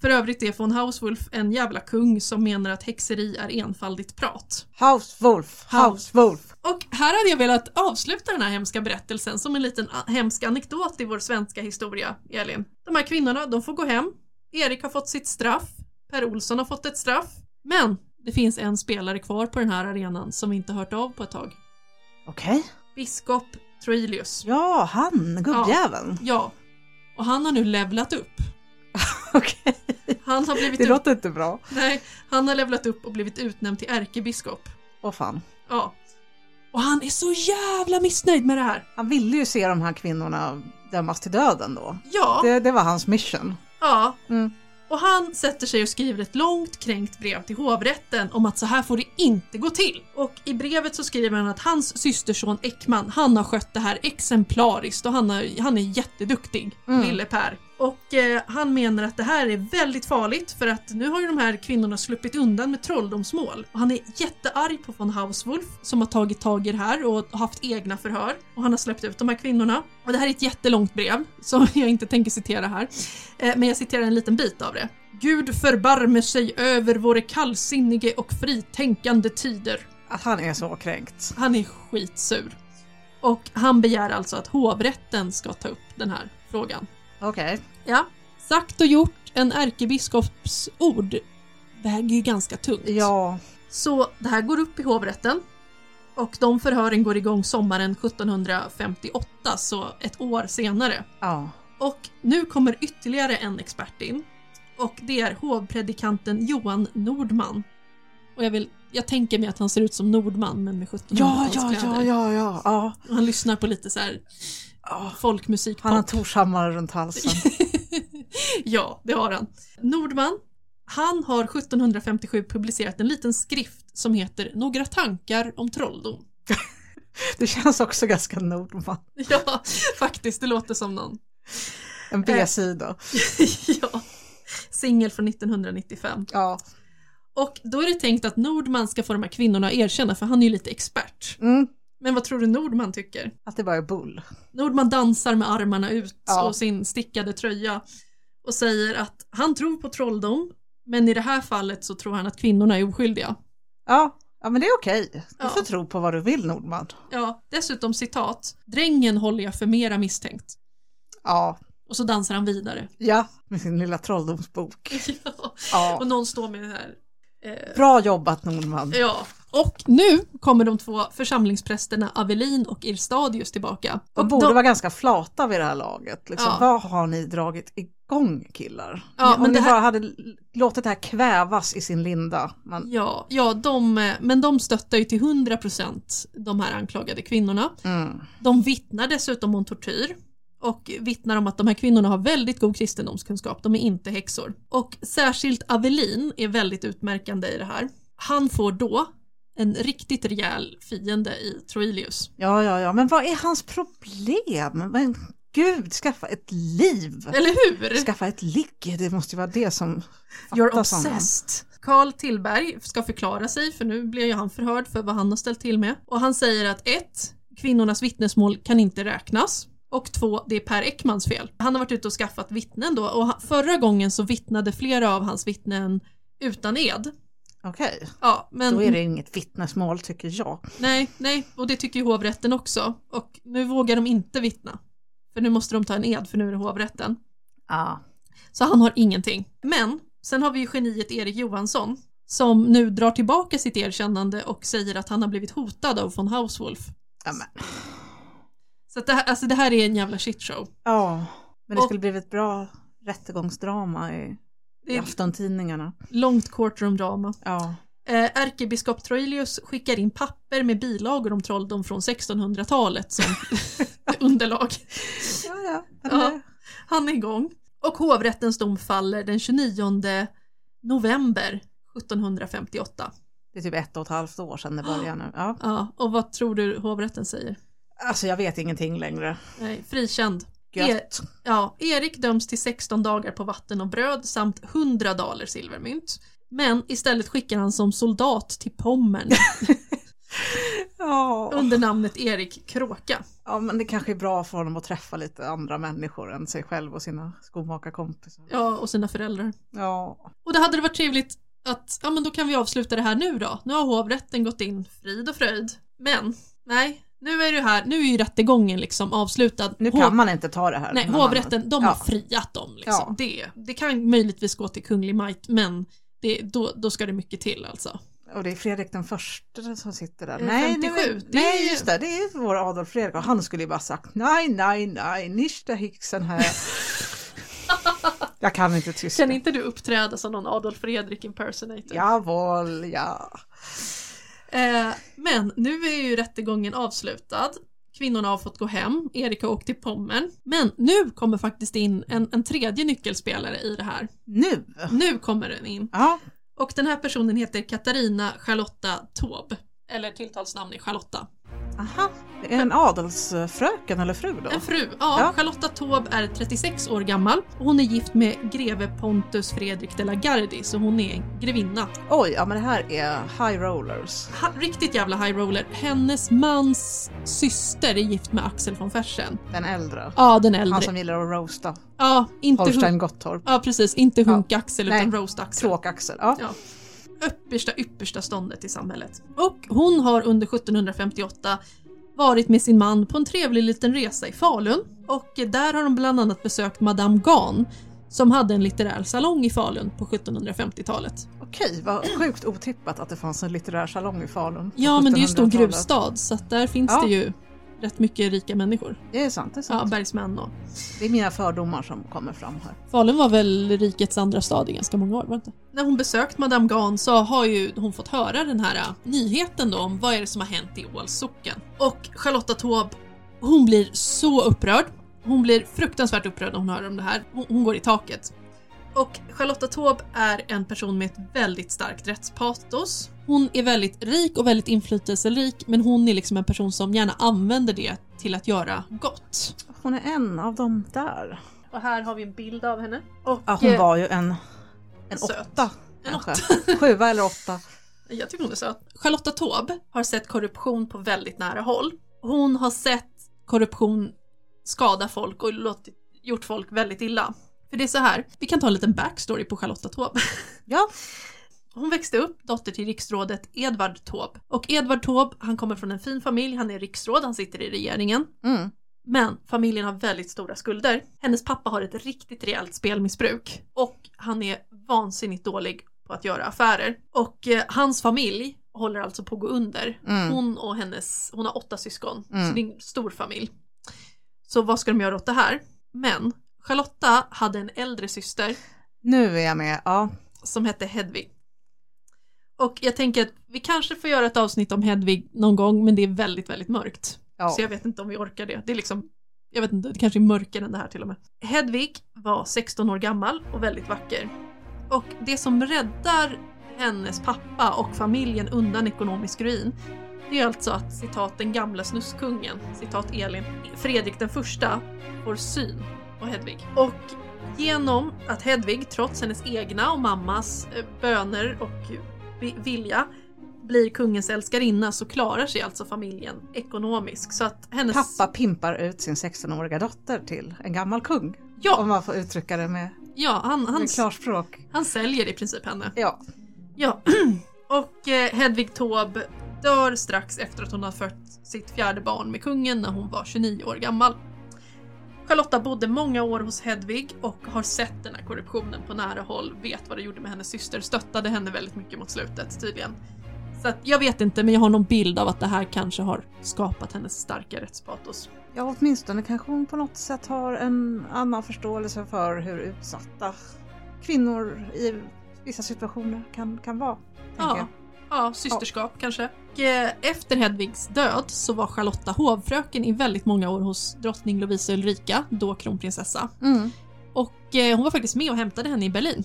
För övrigt är von Hauswolf en jävla kung som menar att häxeri är enfaldigt prat. House-Wolf, House-Wolf. Och här hade jag velat avsluta den här hemska berättelsen som en liten a- hemsk anekdot i vår svenska historia, Elin. De här kvinnorna, de får gå hem. Erik har fått sitt straff. Per Olsson har fått ett straff. Men det finns en spelare kvar på den här arenan som vi inte hört av på ett tag. Okej. Biskop Troilius. Ja, han, gubbjäveln. Ja. Och han har nu levlat upp. Okej. Han har blivit Det ut... låter inte bra. Nej, han har levlat upp och blivit utnämnd till ärkebiskop. Åh fan. Ja. Och han är så jävla missnöjd med det här. Han ville ju se de här kvinnorna dömas till döden då. Ja, Det, det var hans mission. ja. Mm. Och han sätter sig och skriver ett långt kränkt brev till hovrätten om att så här får det inte gå till. Och i brevet så skriver han att hans systerson Ekman, han har skött det här exemplariskt och han, har, han är jätteduktig, Mm. lille Per. Och eh, han menar att det här är väldigt farligt för att nu har ju de här kvinnorna sluppit undan med trolldomsmål. Och han är jättearg på von Hauswolf som har tagit tag i det här och haft egna förhör. Och han har släppt ut de här kvinnorna. Och det här är ett jättelångt brev som jag inte tänker citera här. Eh, men jag citerar en liten bit av det. Gud förbarme sig över våra kallsinnige och fritänkande tider. Att han är så kränkt. Han är skitsur. Och han begär alltså att hovrätten ska ta upp den här frågan. Okej. Ja. Sagt och gjort, en ärkebiskops ord väger ju ganska tungt. Ja. Så det här går upp i hovrätten. Och de förhören går igång sommaren 1758, så ett år senare. Ja. Och nu kommer ytterligare en expert in. Och det är hovpredikanten Johan Nordman. Och jag, vill, jag tänker mig att han ser ut som Nordman men med 1700-talskläder. Ja, ja, ja, ja, ja, han lyssnar på lite så här ja. folkmusik. Han har Torshammar runt halsen. ja, det har han. Nordman, han har 1757 publicerat en liten skrift som heter Några tankar om trolldom. Det känns också ganska Nordman. Ja, faktiskt, det låter som någon. En B-sida. ja. Singel från 1995. Ja. Och då är det tänkt att Nordman ska få de här kvinnorna att erkänna, för han är ju lite expert. Mm. Men vad tror du Nordman tycker? Att det bara är bull. Nordman dansar med armarna ut Ja. och sin stickade tröja och säger att han tror på trolldom, men i det här fallet så tror han att kvinnorna är oskyldiga. Ja, ja men det är okej. Du Ja. får tro på vad du vill Nordman. Ja, dessutom citat. Drängen håller jag för mera misstänkt. Ja, Och så dansar han vidare. ja, med sin lilla trolldomsbok. ja. Och Ja. någon står med det här. Eh, Bra jobbat Nordman. ja. Och nu kommer de två församlingsprästerna Avelin och Irstadius tillbaka. De borde de- vara ganska flata vid det här laget. Liksom, Ja. Vad har ni dragit igång killar? Ja, Om men ni det här- bara hade låtit det här kvävas i sin linda. Men, Ja, ja de, men de stöttar ju till 100% de här anklagade kvinnorna. mm. De vittnar dessutom om tortyr och vittnar om att de här kvinnorna har väldigt god kristendomskunskap, de är inte häxor. Och särskilt Avelin är väldigt utmärkande i det här. Han får då en riktigt rejäl fiende i Troilius. Ja, ja, ja, men vad är hans problem? Men gud, skaffa ett liv! Eller hur? Skaffa ett ligg, det måste ju vara det som You're obsessed. Karl Tillberg ska förklara sig för nu blir ju han förhörd för vad han har ställt till med. Och han säger att ett, Kvinnornas vittnesmål kan inte räknas. Och två, det är Per Ekmans fel. Han har varit ute och skaffat vittnen då och förra gången så vittnade flera av hans vittnen utan ed. Okej, Ja, men då är det inget vittnesmål tycker jag. nej, nej, och det tycker ju hovrätten också. Och nu vågar de inte vittna. För nu måste de ta en ed för nu är det hovrätten. Ja, Så han har ingenting. Men sen har vi ju geniet Erik Johansson som nu drar tillbaka sitt erkännande och säger att han har blivit hotad av von Hauswolf. ja, men, Så det, här, alltså det här är en jävla shitshow. ja. men det Och- skulle blivit ett bra rättegångsdrama i, i är aftontidningarna. långt courtroom-drama. Ja. Eh, ärkebiskop Troilius skickar in papper med bilagor om trolldom från 1600-talet som underlag. Ja, ja. Men Ja. det- Han är igång. Och hovrättens dom faller den 29 november 1758. Det är typ ett och ett halvt år sedan det började nu. Ja. Ja, och vad tror du hovrätten säger? Alltså jag vet ingenting längre. Nej, frikänd. Gött. Ja, Erik döms till 16 dagar på vatten och bröd samt 100 daler silvermynt. Men istället skickar han som soldat till Pommern Ja. under namnet Erik Kråka. ja, men det kanske är bra för honom att träffa lite andra människor än sig själv och sina skomakarkompisar. Ja, och sina föräldrar. Ja. Och det hade det varit trevligt att, ja men då kan vi avsluta det här nu då. Nu har hovrätten gått in frid och fröjd. Men, nej, nu är det här, nu är ju rättegången liksom avslutad. Nu Hov- kan man inte ta det här. Nej, hovrätten, de Ja. har friat dem liksom. Ja. Det, det kan möjligtvis gå till kunglig might, men det, då, då ska det mycket till alltså. Och det är Fredrik den första som sitter där. Eh, Nej, 57, nej, nej ju- just det, det är vår Adolf Fredrik och han skulle ju bara sagt nej, nej, nej, der Hicksen här. Jag kan inte tyska. Kan inte du uppträda som någon Adolf Fredrik impersonator? Jawohl, ja. Eh, men nu är ju rättegången avslutad. Kvinnorna har fått gå hem, Erika har åkt till Pommern. Men nu kommer faktiskt in en, en tredje nyckelspelare i det här. Nu? Nu kommer den in. Ja, Och den här personen heter Katarina Charlotta Taube. Eller tilltalsnamn är Charlotta. Aha. En adelsfröken eller fru då? En fru. Ja, Ja. Charlotta Taube är 36 år gammal. och Hon är gift med greve Pontus Fredrik de la Gardie, så hon är grevinna. Oj, ja men det här är high rollers. Ha, riktigt jävla high roller. Hennes mans syster är gift med Axel von Fersen. Den äldre. Ja, den äldre. Han som gillar att roasta. Ja, inte Holstein Gottorp. Ja, precis. Inte hunk-Axel utan Nej. roast-Axel. Tråk-Axel. Ja. Ja. Yppersta, yppersta ståndet i samhället. Och hon har under 1758 varit med sin man på en trevlig liten resa i Falun. Och där har de bland annat besökt Madame Gahn som hade en litterär salong i Falun på 1750-talet. Okej, vad sjukt otippat att det fanns en litterär salong i Falun. Ja, men det är ju stor 1700-talet. gruvstad så att där finns Ja. det ju rätt mycket rika människor. Det är sant, det är Ja, sant. bergsmän och... Det är mina fördomar som kommer fram här. Falun var väl rikets andra stad i ganska många år, var det inte? När hon besökt Madame Gahn så har ju hon fått höra den här äh, nyheten då om vad är det som har hänt i Åls socken. Och Charlotta Taube, hon blir så upprörd. Hon blir fruktansvärt upprörd när hon hör om det här. Hon, hon går i taket. Och Charlotta Taube är en person med ett väldigt starkt rättspatos. Hon är väldigt rik och väldigt inflytelserik men hon är liksom en person som gärna använder det till att göra gott. Hon är en av dem där. Och här har vi en bild av henne. Och, Ja, hon eh, var ju en, en söt. åtta. En kanske. Sjua eller åtta. Jag tycker hon är söt. Charlotta Taube har sett korruption på väldigt nära håll. Hon har sett korruption skada folk och låtit, gjort folk väldigt illa. För det är så här, vi kan ta en liten backstory på Charlotta Taube. Ja, Hon växte upp dotter till riksrådet Edvard Taube. Och Edvard Taube, han kommer från en fin familj, han är riksråd, han sitter i regeringen. mm. Men familjen har väldigt stora skulder. Hennes pappa har ett riktigt rejält spelmissbruk och han är vansinnigt dålig på att göra affärer. Och eh, hans familj håller alltså på att gå under. Mm. Hon och hennes, hon har åtta syskon, Mm. så det är en stor familj. Så vad ska de göra åt det här? Men Charlotta hade en äldre syster nu är jag med. Ja. som hette Hedvig. Och jag tänker att vi kanske får göra ett avsnitt om Hedvig någon gång, men det är väldigt, väldigt mörkt. ja. Så jag vet inte om vi orkar det. Det är liksom, jag vet inte, det kanske är mörkare än det här till och med. Hedvig var 16 år gammal och väldigt vacker. Och det som räddar hennes pappa och familjen undan ekonomisk ruin det är alltså att citat den gamla snusskungen, citat Elin, Fredrik den första får syn på Hedvig. Och genom att Hedvig, trots hennes egna och mammas eh, böner och vi- vilja, blir kungens älskarinna så klarar sig alltså familjen ekonomiskt. Så att hennes... Pappa pimpar ut sin 16-åriga dotter till en gammal kung. Ja, Om man får uttrycka det med, ja han, han, med klarspråk. han säljer i princip henne. Ja. Ja, och eh, Hedvig Taube dör strax efter att hon har fött sitt fjärde barn med kungen när hon var 29 år gammal. Charlotta bodde många år hos Hedvig och har sett den här korruptionen på nära håll, vet vad det gjorde med hennes syster, stöttade henne väldigt mycket mot slutet tydligen. Så att, jag vet inte, men jag har någon bild av att det här kanske har skapat hennes starka rättspatos. ja, åtminstone kanske hon på något sätt har en annan förståelse för hur utsatta kvinnor i vissa situationer kan, kan vara. tänker jag. Ja, ja systerskap kanske. Och, eh, efter Hedvigs död så var Charlotta hovfröken i väldigt många år hos drottning Lovisa Ulrika, då kronprinsessa. Mm. Och eh, hon var faktiskt med och hämtade henne i Berlin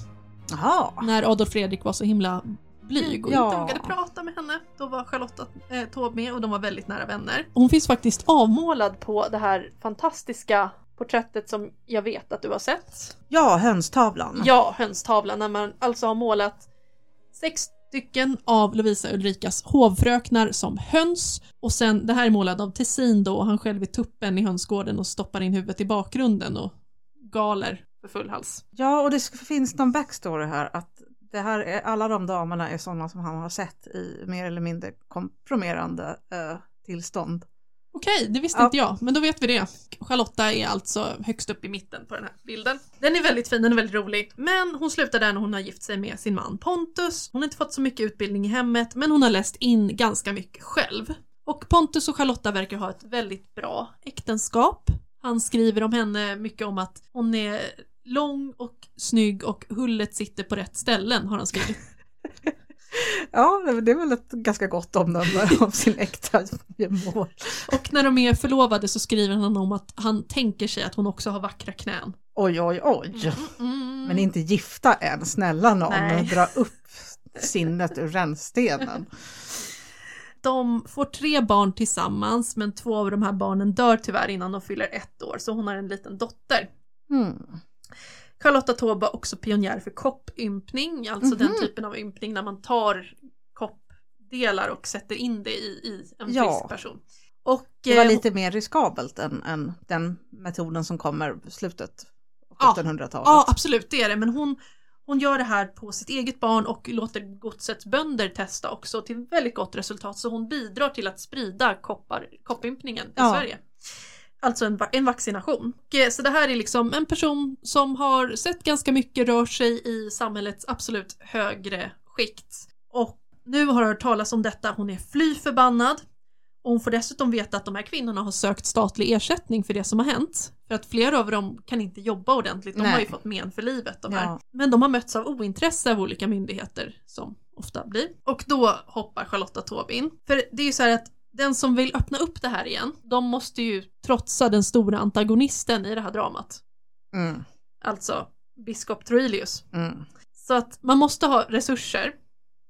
Jaha. när Adolf Fredrik var så himla blyg och Ja. inte vågade prata med henne. Då var Charlotta eh, Taube med och de var väldigt nära vänner. Hon finns faktiskt avmålad på det här fantastiska porträttet som jag vet att du har sett. Ja, hönstavlan. Ja, hönstavlan, när man alltså har målat sex stycken av Lovisa Ulrikas hovfröknar som höns och sen, det här är målad av Tessin då, och han själv är tuppen i hönsgården och stoppar in huvudet i bakgrunden och galer för full hals. Ja, och det finns någon backstory här att det här är, alla de damerna är sådana som han har sett i mer eller mindre kompromerande eh, tillstånd. Okej, det visste Ja. inte jag, men då vet vi det. Charlotta är alltså högst upp i mitten på den här bilden. Den är väldigt fin, den är väldigt rolig. Men hon slutar där när hon har gift sig med sin man Pontus. Hon har inte fått så mycket utbildning i hemmet, men hon har läst in ganska mycket själv. Och Pontus och Charlotta verkar ha ett väldigt bra äktenskap. Han skriver om henne mycket om att hon är lång och snygg och hullet sitter på rätt ställen har han skrivit. Ja, det är väl ett ganska gott omdöme om sin äkta mål. Och när de är förlovade så skriver han om att han tänker sig att hon också har vackra knän. Oj, oj, oj. Mm. Men inte gifta än, snälla någon, Nej. dra upp sinnet ur rännstenen. De får tre barn tillsammans men två av de här barnen dör tyvärr innan de fyller ett år så hon har en liten dotter. Mm. Charlotta Taube var också pionjär för koppympning, alltså den Mhm. typen av ympning när man tar koppdelar och sätter in det i, i en Ja. frisk person. Och, Det var eh, lite mer riskabelt än, än den metoden som kommer slutet av Ja. 1700-talet. Ja, absolut, det är det. Men hon, hon gör det här på sitt eget barn och låter godsets bönder testa också till väldigt gott resultat. Så hon bidrar till att sprida koppar, koppympningen i Ja. Sverige. Alltså en, en vaccination. Och, eh, Så det här är liksom en person som har sett ganska mycket, rör sig i samhällets absolut högre skikt. Och nu har hört talas om detta, hon är fly förbannad. Och hon får dessutom veta att de här kvinnorna har sökt statlig ersättning för det som har hänt. För att flera av dem kan inte jobba ordentligt, de Nej. har ju fått men för livet de här. Ja. Men de har mötts av ointresse av olika myndigheter som ofta blir. Och då hoppar Charlotta Taube in. För det är ju så här att den som vill öppna upp det här igen, de måste ju trotsa den stora antagonisten i det här dramat. Mm. Alltså biskop Troilius. Mm. Så att man måste ha resurser,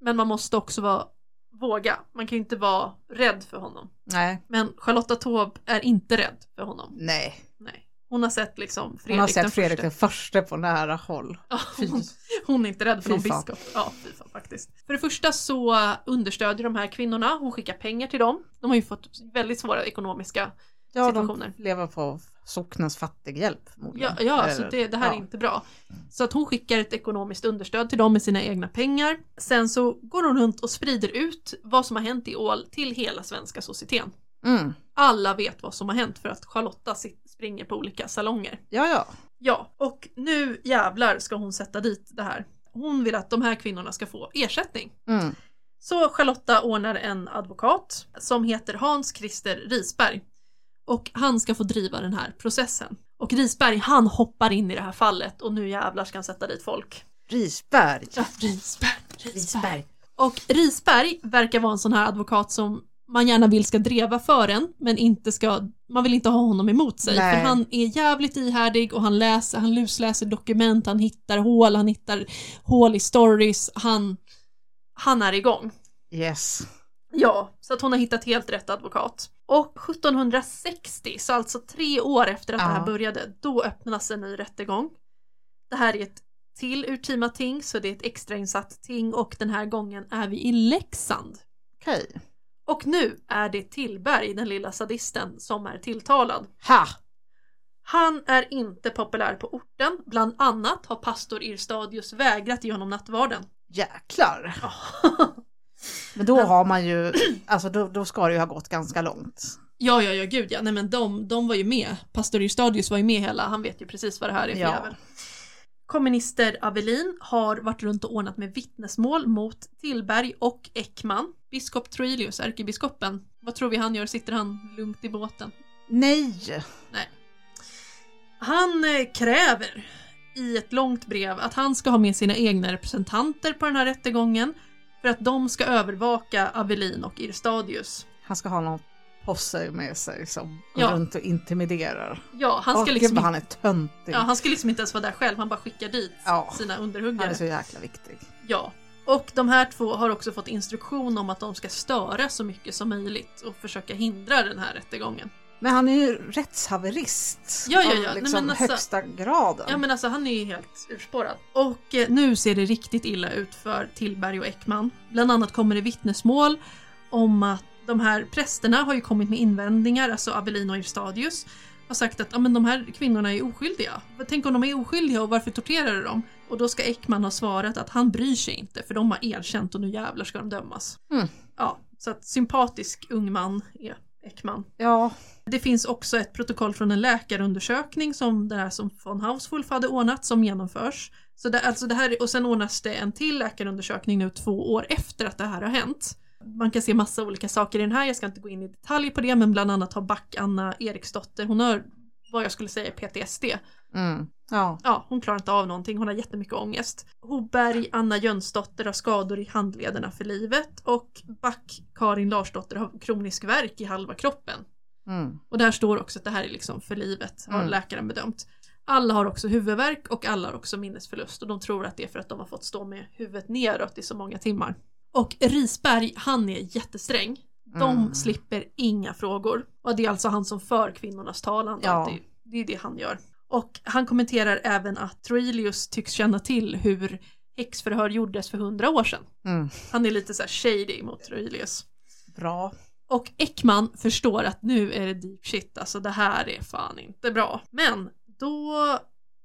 men man måste också vara våga. Man kan ju inte vara rädd för honom. Nej, Men Charlotta Taube är inte rädd för honom. nej. Nej. Hon har sett liksom Fredrik Hon har den sett Fredrik första. den förste på nära håll. Ja, hon, hon är inte rädd för någon fan. biskop. Ja, fy fan faktiskt. För det första så understödjer de här kvinnorna, hon skickar pengar till dem. De har ju fått väldigt svåra ekonomiska Ja, situationer. de lever på socknens fattighjälp. Ja, ja Eller- det, det här ja. är inte bra. Så att hon skickar ett ekonomiskt understöd till dem med sina egna pengar. Sen så går hon runt och sprider ut vad som har hänt i Ål till hela svenska societeten. Mm. Alla vet vad som har hänt för att Charlotta sit- springer på olika salonger. Ja, ja. Ja, och nu jävlar ska hon sätta dit det här. Hon vill att de här kvinnorna ska få ersättning. Mm. Så Charlotta ordnar en advokat som heter Hans Christer Risberg. Och han ska få driva den här processen. Och Risberg han hoppar in i det här fallet och nu jävlar ska han sätta dit folk. Risberg. Ja, Risberg, Risberg. Och Risberg verkar vara en sån här advokat som man gärna vill ska dreva för en men inte ska, man vill inte ha honom emot sig Nej. för han är jävligt ihärdig och han läser, han lusläser dokument, han hittar hål, han hittar hål i stories, han, han är igång. Yes. Ja, så att hon har hittat helt rätt advokat. Och 1760, så alltså tre år efter att det här Ja. började, då öppnas en ny rättegång. Det här är ett till urtima ting, så det är ett extrainsatt ting och den här gången är vi i Leksand. Okej. Och nu är det Tillberg, den lilla sadisten, som är tilltalad. Ha! Han är inte populär på orten, bland annat har pastor Irstadius vägrat ge honom nattvarden. Jäklar. Men då har man ju, alltså då, då ska det ju ha gått ganska långt. Ja, ja, ja, gud ja. Nej men de, de var ju med. Pastor Irstadius var ju med hela, han vet ju precis vad det här är för Ja. jävel. Kommunister Avelin har varit runt och ordnat med vittnesmål mot Tillberg och Ekman. Biskop Troilius, ärkebiskopen, vad tror vi han gör? Sitter han lugnt i båten? Nej! Nej. Han eh, kräver i ett långt brev att han ska ha med sina egna representanter på den här rättegången för att de ska övervaka Avelin och Irstadius. Han ska ha någon posse med sig som går Ja. runt och intimiderar. Ja, han ska gud, liksom vad han är töntig. Ja, han ska liksom inte ens vara där själv, han bara skickar dit Ja. sina Han underhuggare. är så jäkla viktig. Ja. Och de här två har också fått instruktion om att de ska störa så mycket som möjligt och försöka hindra den här rättegången. Men han är ju rättshaverist. Ja, ja, ja. Av Nej, liksom men alltså- högsta graden. Ja men alltså han är ju helt urspårad. Och eh, nu ser det riktigt illa ut för Tillberg och Ekman. Bland annat kommer det vittnesmål om att de här prästerna har ju kommit med invändningar, alltså Avelin och Irstadius har sagt att men de här kvinnorna är oskyldiga. Tänk om de är oskyldiga och varför torterar du dem? Och då ska Ekman ha svarat att han bryr sig inte för de har erkänt och nu jävlar ska de dömas. Mm. Ja, så att sympatisk ung man är Ekman. Ja, Det finns också ett protokoll från en läkarundersökning som det här som von Hauswolf hade ordnat som genomförs. Så det, alltså det här, och sen ordnas det en till läkarundersökning nu två år efter att det här har hänt. Man kan se massa olika saker i den här, jag ska inte gå in i detalj på det, men bland annat har Back Anna Eriksdotter, hon har vad jag skulle säga PTSD. Mm. Ja. Ja, hon klarar inte av någonting, hon har jättemycket ångest. Hoberg, Anna Jönsdotter har skador i handlederna för livet och Back, Karin Larsdotter har kronisk värk i halva kroppen. Mm. Och där står också att det här är liksom för livet, har Mm. läkaren bedömt. Alla har också huvudvärk och alla har också minnesförlust och de tror att det är för att de har fått stå med huvudet neråt i så många timmar. Och Risberg, han är jättesträng. De Mm. slipper inga frågor. Och det är alltså han som för kvinnornas talan. Ja. det är det han gör. Och han kommenterar även att Troilius tycks känna till hur häxförhör gjordes för hundra år sedan. Mm. Han är lite så här shady mot Troilius. Bra. Och Ekman förstår att nu är det deep shit, alltså det här är fan inte bra. Men då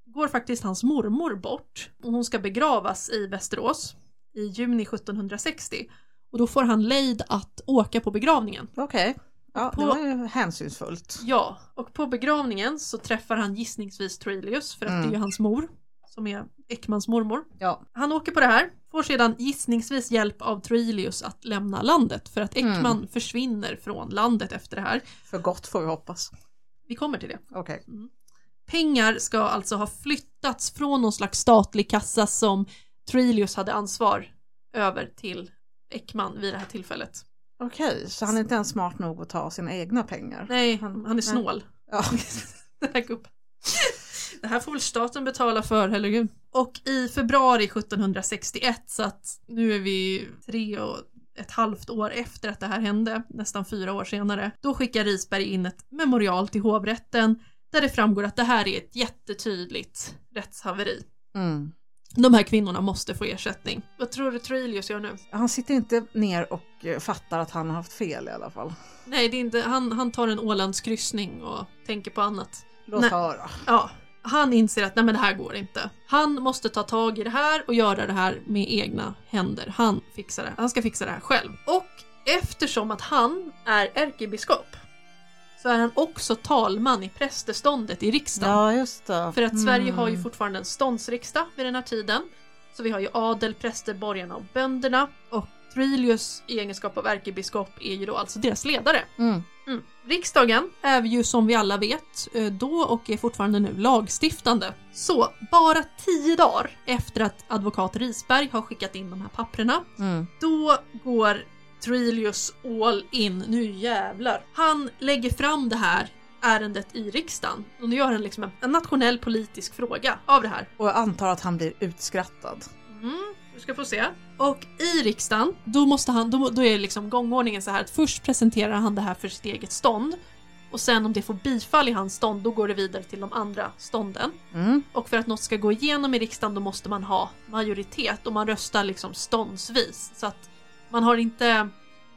går faktiskt hans mormor bort och hon ska begravas i Västerås i juni 1760. Och då får han lejd att åka på begravningen. Okej. Ja, På- det var ju hänsynsfullt. Ja, och på begravningen så träffar han gissningsvis Troilius för att Mm. det är ju hans mor som är Ekmans mormor. Ja. Han åker på det här, får sedan gissningsvis hjälp av Troilius att lämna landet för att Ekman försvinner från landet efter det här. För gott får vi hoppas. Vi kommer till det. Okej. Pengar ska alltså ha flyttats från någon slags statlig kassa som Troilius hade ansvar över till Ekman vid det här tillfället. Okej, så han är inte ens smart nog att ta sina egna pengar? Nej, Han- han är snål. Ja. Den här gubben. Det här får väl staten betala för, herregud. Och i februari 1761, så att nu är vi tre och ett halvt år efter att det här hände, nästan fyra år senare, då skickar Risberg in ett memorial till hovrätten där det framgår att det här är ett jättetydligt rättshaveri. Mm. De här kvinnorna måste få ersättning. Vad tror du Troilius gör nu? Han sitter inte ner och eh, fattar att han har haft fel i alla fall. Nej, det är inte, han, han tar en Ålandskryssning och tänker på annat. Låt Nej. höra. Ja, han inser att nej men det här går inte. Han måste ta tag i det här och göra det här med egna händer. Han fixar det. Han ska fixa det här själv. Och eftersom att han är ärkebiskop så är han också talman i prästeståndet i riksdagen. Ja. För att Sverige har ju Mm. fortfarande en ståndsriksdag vid den här tiden. Så vi har ju adel, präster, borgarna och bönderna. Och Troilius i egenskap av ärkebiskop är ju då alltså deras ledare. Mm. Mm. Riksdagen är ju som vi alla vet eh, då och är fortfarande nu lagstiftande. Så bara tio dagar efter att advokat Risberg har skickat in de här papprena, Mm. då går Troilius all in, nu jävlar. Han lägger fram det här ärendet i riksdagen och nu gör han liksom en, en nationell politisk fråga av det här. Och jag antar att han blir utskrattad. Mm, du ska få se. Och i riksdagen, då, måste han, då, då är liksom gångordningen så här att först presenterar han det här för sitt eget stånd och sen om det får bifall i hans stånd då går det vidare till de andra stånden. Mm. Och för att något ska gå igenom i riksdagen då måste man ha majoritet och man röstar liksom ståndsvis. Så att man har inte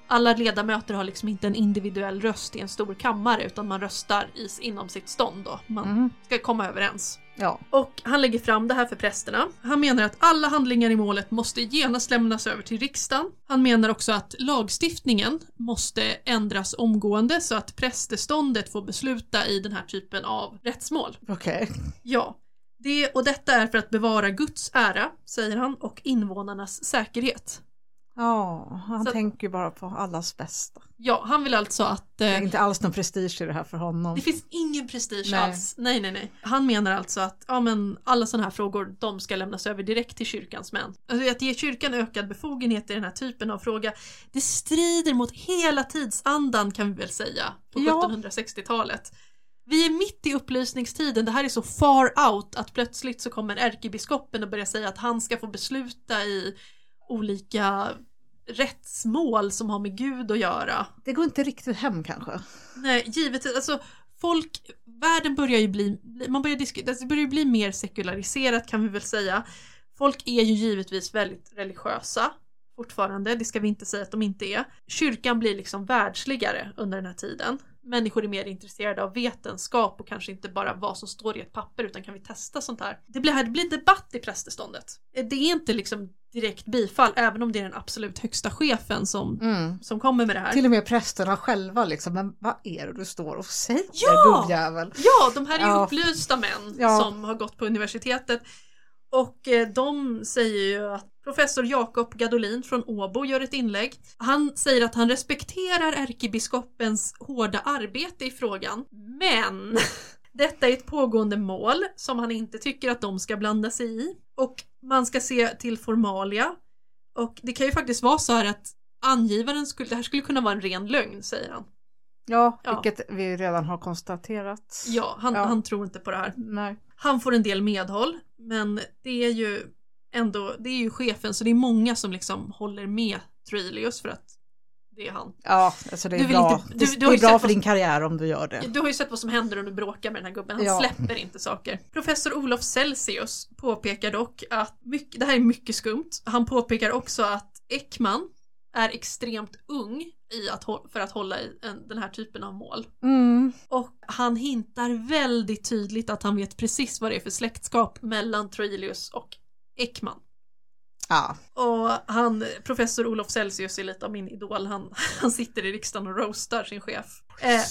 alla ledamöter har liksom inte en individuell röst i en stor kammare utan man röstar i, inom sitt stånd då. Man Mm. ska komma överens. Ja. Och han lägger fram det här för prästerna. Han menar att alla handlingar i målet måste genast lämnas över till riksdagen. Han menar också att lagstiftningen måste ändras omgående så att prästeståndet får besluta i den här typen av rättsmål. Okej. Ja, det, och detta är för att bevara Guds ära, säger han, och invånarnas säkerhet. Ja, han Så- tänker ju bara på allas bästa. Ja, han vill alltså att... Det är Eh, inte alls någon prestige i det här för honom. det finns ingen prestige Nej. alls. Nej, nej, nej. Han menar alltså att ja, men alla sådana här frågor, de ska lämnas över direkt till kyrkans män. Alltså att ge kyrkan ökad befogenhet i den här typen av fråga, det strider mot hela tidsandan kan vi väl säga på Ja. 1760-talet. Vi är mitt i upplysningstiden, det här är så far out att plötsligt så kommer ärkebiskopen och börjar säga att han ska få besluta i olika rättsmål som har med Gud att göra. Det går inte riktigt hem kanske. Nej, givetvis. Alltså, folk, världen börjar ju bli, man börjar diskutera, det börjar ju bli mer sekulariserat kan vi väl säga. Folk är ju givetvis väldigt religiösa fortfarande, det ska vi inte säga att de inte är. Kyrkan blir liksom världsligare under den här tiden. Människor är mer intresserade av vetenskap och kanske inte bara vad som står i ett papper utan kan vi testa sånt här. Det blir, det blir debatt i prästeståndet. Det är inte liksom direkt bifall även om det är den absolut högsta chefen som, Mm. som kommer med det här. Till och med prästerna själva liksom, men vad är det du står och säger Ja! gubbjävel? Ja, de här är Ja. upplysta män Ja. som har gått på universitetet. Och eh, de säger ju att professor Jakob Gadolin från Åbo gör ett inlägg. Han säger att han respekterar ärkebiskopens hårda arbete i frågan, men Detta är ett pågående mål som han inte tycker att de ska blanda sig i. Och man ska se till formalia. Och det kan ju faktiskt vara så här att angivaren skulle, det här skulle kunna vara en ren lögn, säger han. Ja, Ja. vilket vi redan har konstaterat. Ja, han, Ja. han tror inte på det här. Nej. Han får en del medhåll, men det är ju ändå, det är ju chefen så det är många som liksom håller med Troilius för att det är han. Ja, alltså det Du är vill bra, inte- du- du det är bra för din karriär om du gör det. Du har ju sett vad som händer om du bråkar med den här gubben, han Ja. släpper inte saker. Professor Olof Celsius påpekar dock att mycket, det här är mycket skumt. Han påpekar också att Ekman är extremt ung i att, för att hålla i en, den här typen av mål. Mm. Och han hintar väldigt tydligt att han vet precis vad det är för släktskap mellan Troilius och Ekman. Ja, Och han, professor Olof Celsius är lite av min idol, han, han sitter i riksdagen och roastar sin chef. Eh,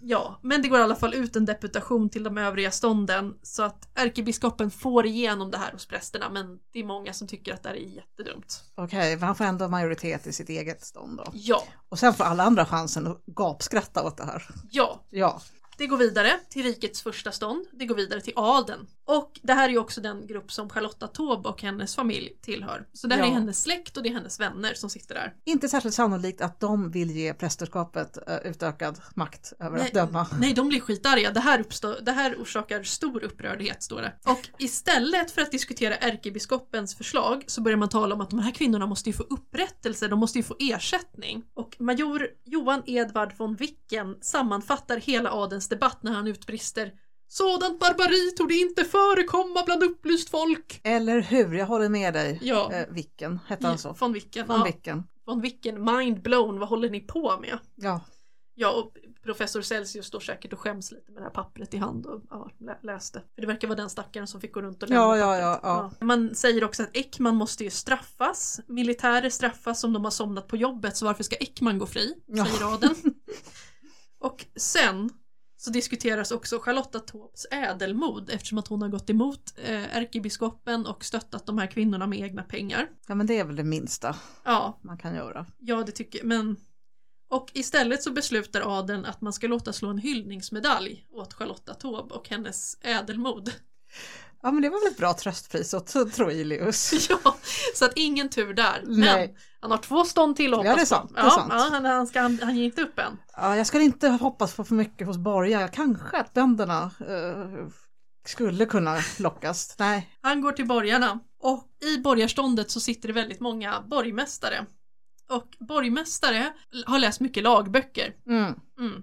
ja, men det går i alla fall ut en deputation till de övriga stånden så att ärkebiskopen får igenom det här hos prästerna men det är många som tycker att det här är jättedumt. Okej, men han får ändå majoritet i sitt eget stånd då. Ja, Och sen får alla andra chansen att gapskratta åt det här. ja, Ja, Det går vidare till rikets första stånd, det går vidare till adeln. Och det här är ju också den grupp som Charlotta Taube och hennes familj tillhör. Så det här Ja. är hennes släkt och det är hennes vänner som sitter där. inte särskilt sannolikt att de vill ge prästerskapet eh, utökad makt över att döma. nej, de blir skitarga. Det här, uppstår, det här orsakar stor upprördhet, står det. Och istället för att diskutera ärkebiskopens förslag så börjar man tala om att de här kvinnorna måste ju få upprättelse, de måste ju få ersättning. Och major Johan Edvard von Wicken sammanfattar hela adelns debatt när han utbrister Sådant barbari torde inte förekomma bland upplyst folk. Eller hur, jag håller med dig. Ja. Eh, Vicken, hette han så? Von Wicken. Van ja, Vicken. von Wicken, mind blown, vad håller ni på med? Ja, Ja, och professor Celsius står säkert och skäms lite med det här pappret i hand och ja, lä- läste. För det verkar vara den stackaren som fick gå runt och lämna Ja, ja, pappret. ja, ja. Man säger också att Ekman måste ju straffas. Militärer straffas om de har somnat på jobbet, så varför ska Ekman gå fri? Ja. Säger adeln. och sen så diskuteras också Charlotta Taubes ädelmod eftersom att hon har gått emot eh, ärkebiskopen och stöttat de här kvinnorna med egna pengar. ja, men det är väl det minsta Ja, man kan göra. Ja, det tycker men och istället så beslutar adeln att man ska låta slå en hyllningsmedalj åt Charlotta Taube och hennes ädelmod. Ja, men det var väl ett bra tröstpris åt Troilius. ja, så att ingen tur där. Men Nej. Han har två stånd till att Ja, hoppas det är sant, på. det är Ja, sant. ja, han, han, ska, han, han ger inte upp än. Ja, jag skulle inte hoppas på för mycket hos Borga. Kanske att bönderna eh, skulle kunna lockas. Nej, Han går till borgarna och i borgarståndet så sitter det väldigt många borgmästare. Och borgmästare har läst mycket lagböcker. mm. Mm.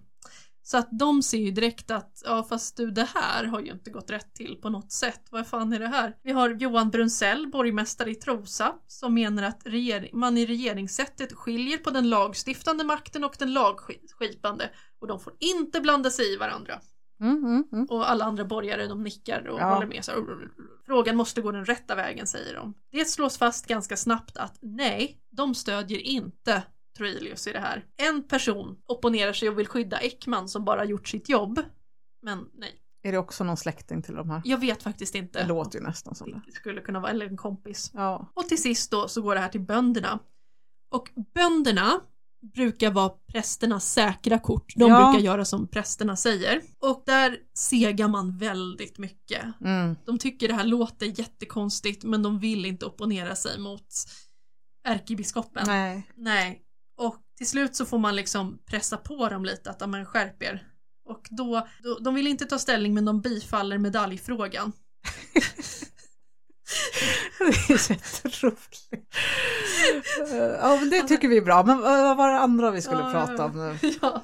Så att de ser ju direkt att, ja fast du det här har ju inte gått rätt till på något sätt. Vad fan är det här? Vi har Johan Brunsell, borgmästare i Trosa, som menar att man i regeringssättet skiljer på den lagstiftande makten och den lagskipande och de får inte blanda sig i varandra. Mm, mm, mm. Och alla andra borgare de nickar och Ja. håller med. Så, frågan måste gå den rätta vägen säger de. Det slås fast ganska snabbt att nej, de stödjer inte Troilius i det här. En person opponerar sig och vill skydda Ekman som bara gjort sitt jobb. Men nej, Är det också någon släkting till de här? jag vet faktiskt inte. Det låter ju nästan som det. Det skulle kunna vara, eller en kompis. Ja, Och till sist då så går det här till bönderna. Och bönderna brukar vara prästernas säkra kort. De Ja. brukar göra som prästerna säger. Och där segar man väldigt mycket. mm. De tycker det här låter jättekonstigt men de vill inte opponera sig mot ärkebiskopen. nej. Nej. Och till slut så får man liksom pressa på dem lite att ja, men skärp er. Och då, då, de vill inte ta ställning men de bifaller medaljfrågan. Det är så jätteroligt. Ja, men det tycker vi är bra. Men vad var det andra vi skulle Ja, prata om nu? ja.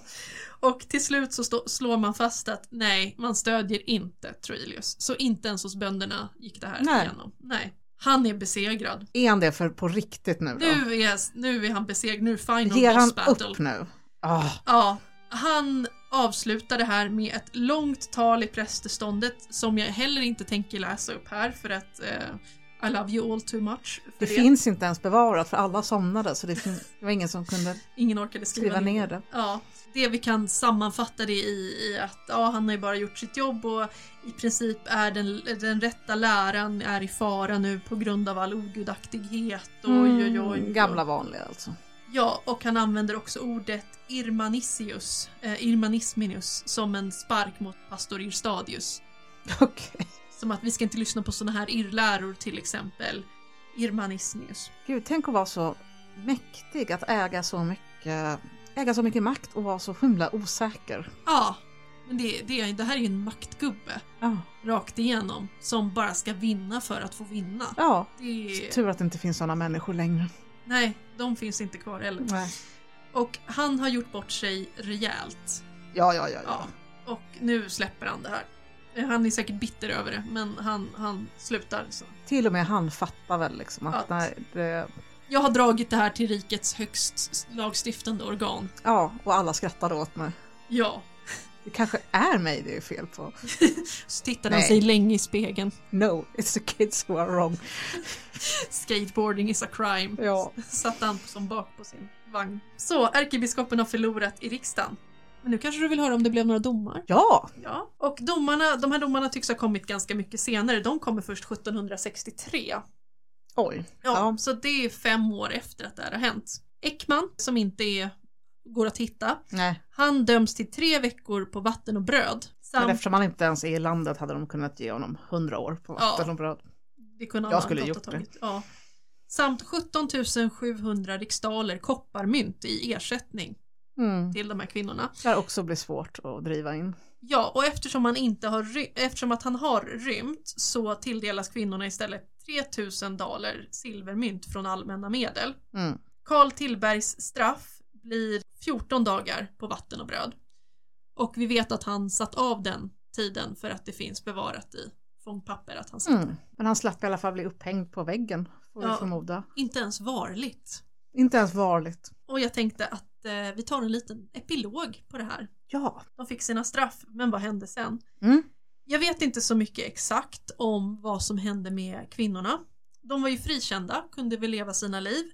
Och till slut så stå, slår man fast att nej, man stödjer inte Troilius. Så inte ens hos bönderna gick det här Nej. igenom. Nej. Han är besegrad. Är han det för på riktigt nu då? Nu är, nu är han besegrad, nu final Ger han boss battle. upp nu? Ah, Ja, han avslutar det här med ett långt tal i prästeståndet som jag heller inte tänker läsa upp här för att eh, I love you all too much. För det finns inte ens bevarat för alla somnade så det, fin- det var ingen som kunde Ingen orkade skriva, skriva ner det. Ja, det vi kan sammanfatta det i, i att ja, han har ju bara gjort sitt jobb och i princip är den, den rätta läran är i fara nu på grund av all ogudaktighet. Oj, oj, oj. Mm, gamla vanliga alltså. Ja, och han använder också ordet Irmanisius, eh, Irmanisminus, som en spark mot pastor Irstadius. Okej. Som att vi ska inte lyssna på såna här irrläror till exempel. Irmanismius. Gud, tänk att vara så mäktig att äga så mycket, äga så mycket makt och vara så himla osäker. Ja, men det, det, det här är ju en maktgubbe. Ja. Rakt igenom. Som bara ska vinna för att få vinna. Ja, Det tur att det inte finns sådana människor längre. nej, de finns inte kvar heller. Nej. Och han har gjort bort sig rejält. Ja, ja, ja. Ja. ja. Och nu släpper han det här. Eh, Han är säkert bitter över det, men han, han slutar. Så. Till och med han fattar väl liksom att Att- nej, det, Jag har dragit det här till rikets högst lagstiftande organ. ja, och alla skrattade åt mig. Ja. Det kanske är mig det är fel på. Så tittade han sig länge i spegeln. No, it's the kids who are wrong. Skateboarding is a crime. Ja. Satt han som bak på sin vagn. Så, ärkebiskopen har förlorat i riksdagen. Men nu kanske du vill höra om det blev några domar? Ja, Ja. Och domarna, de här domarna tycks ha kommit ganska mycket senare. De kommer först 1763. Oj. Ja, Ja. Så det är fem år efter att det här har hänt. Ekman, som inte är, går att hitta, Nej, han döms till tre veckor på vatten och bröd. men Samt, eftersom han inte ens är i landet hade de kunnat ge honom hundra år på Ja. vatten och bröd. det kunde han jag ha skulle gott gjort ha tagit. Ja. Samt 17 700 riksdaler kopparmynt i ersättning Mm. till de här kvinnorna. Det också blir svårt att driva in. Ja, och eftersom, han inte har eftersom att han har rymt så tilldelas kvinnorna istället 3000 daler silvermynt från allmänna medel. Mm. Karl Tillbergs straff blir 14 dagar på vatten och bröd. Och vi vet att han satt av den tiden för att det finns bevarat i fångpapper att han satt Mm. Men han slapp i alla fall bli upphängd på väggen, får vi Ja. förmoda. Inte ens varligt. Inte ens varligt. Och jag tänkte att eh, vi tar en liten epilog på det här. Ja. De fick sina straff, men vad hände sen? Mm. Jag vet inte så mycket exakt om vad som hände med kvinnorna. De var ju frikända, kunde väl leva sina liv.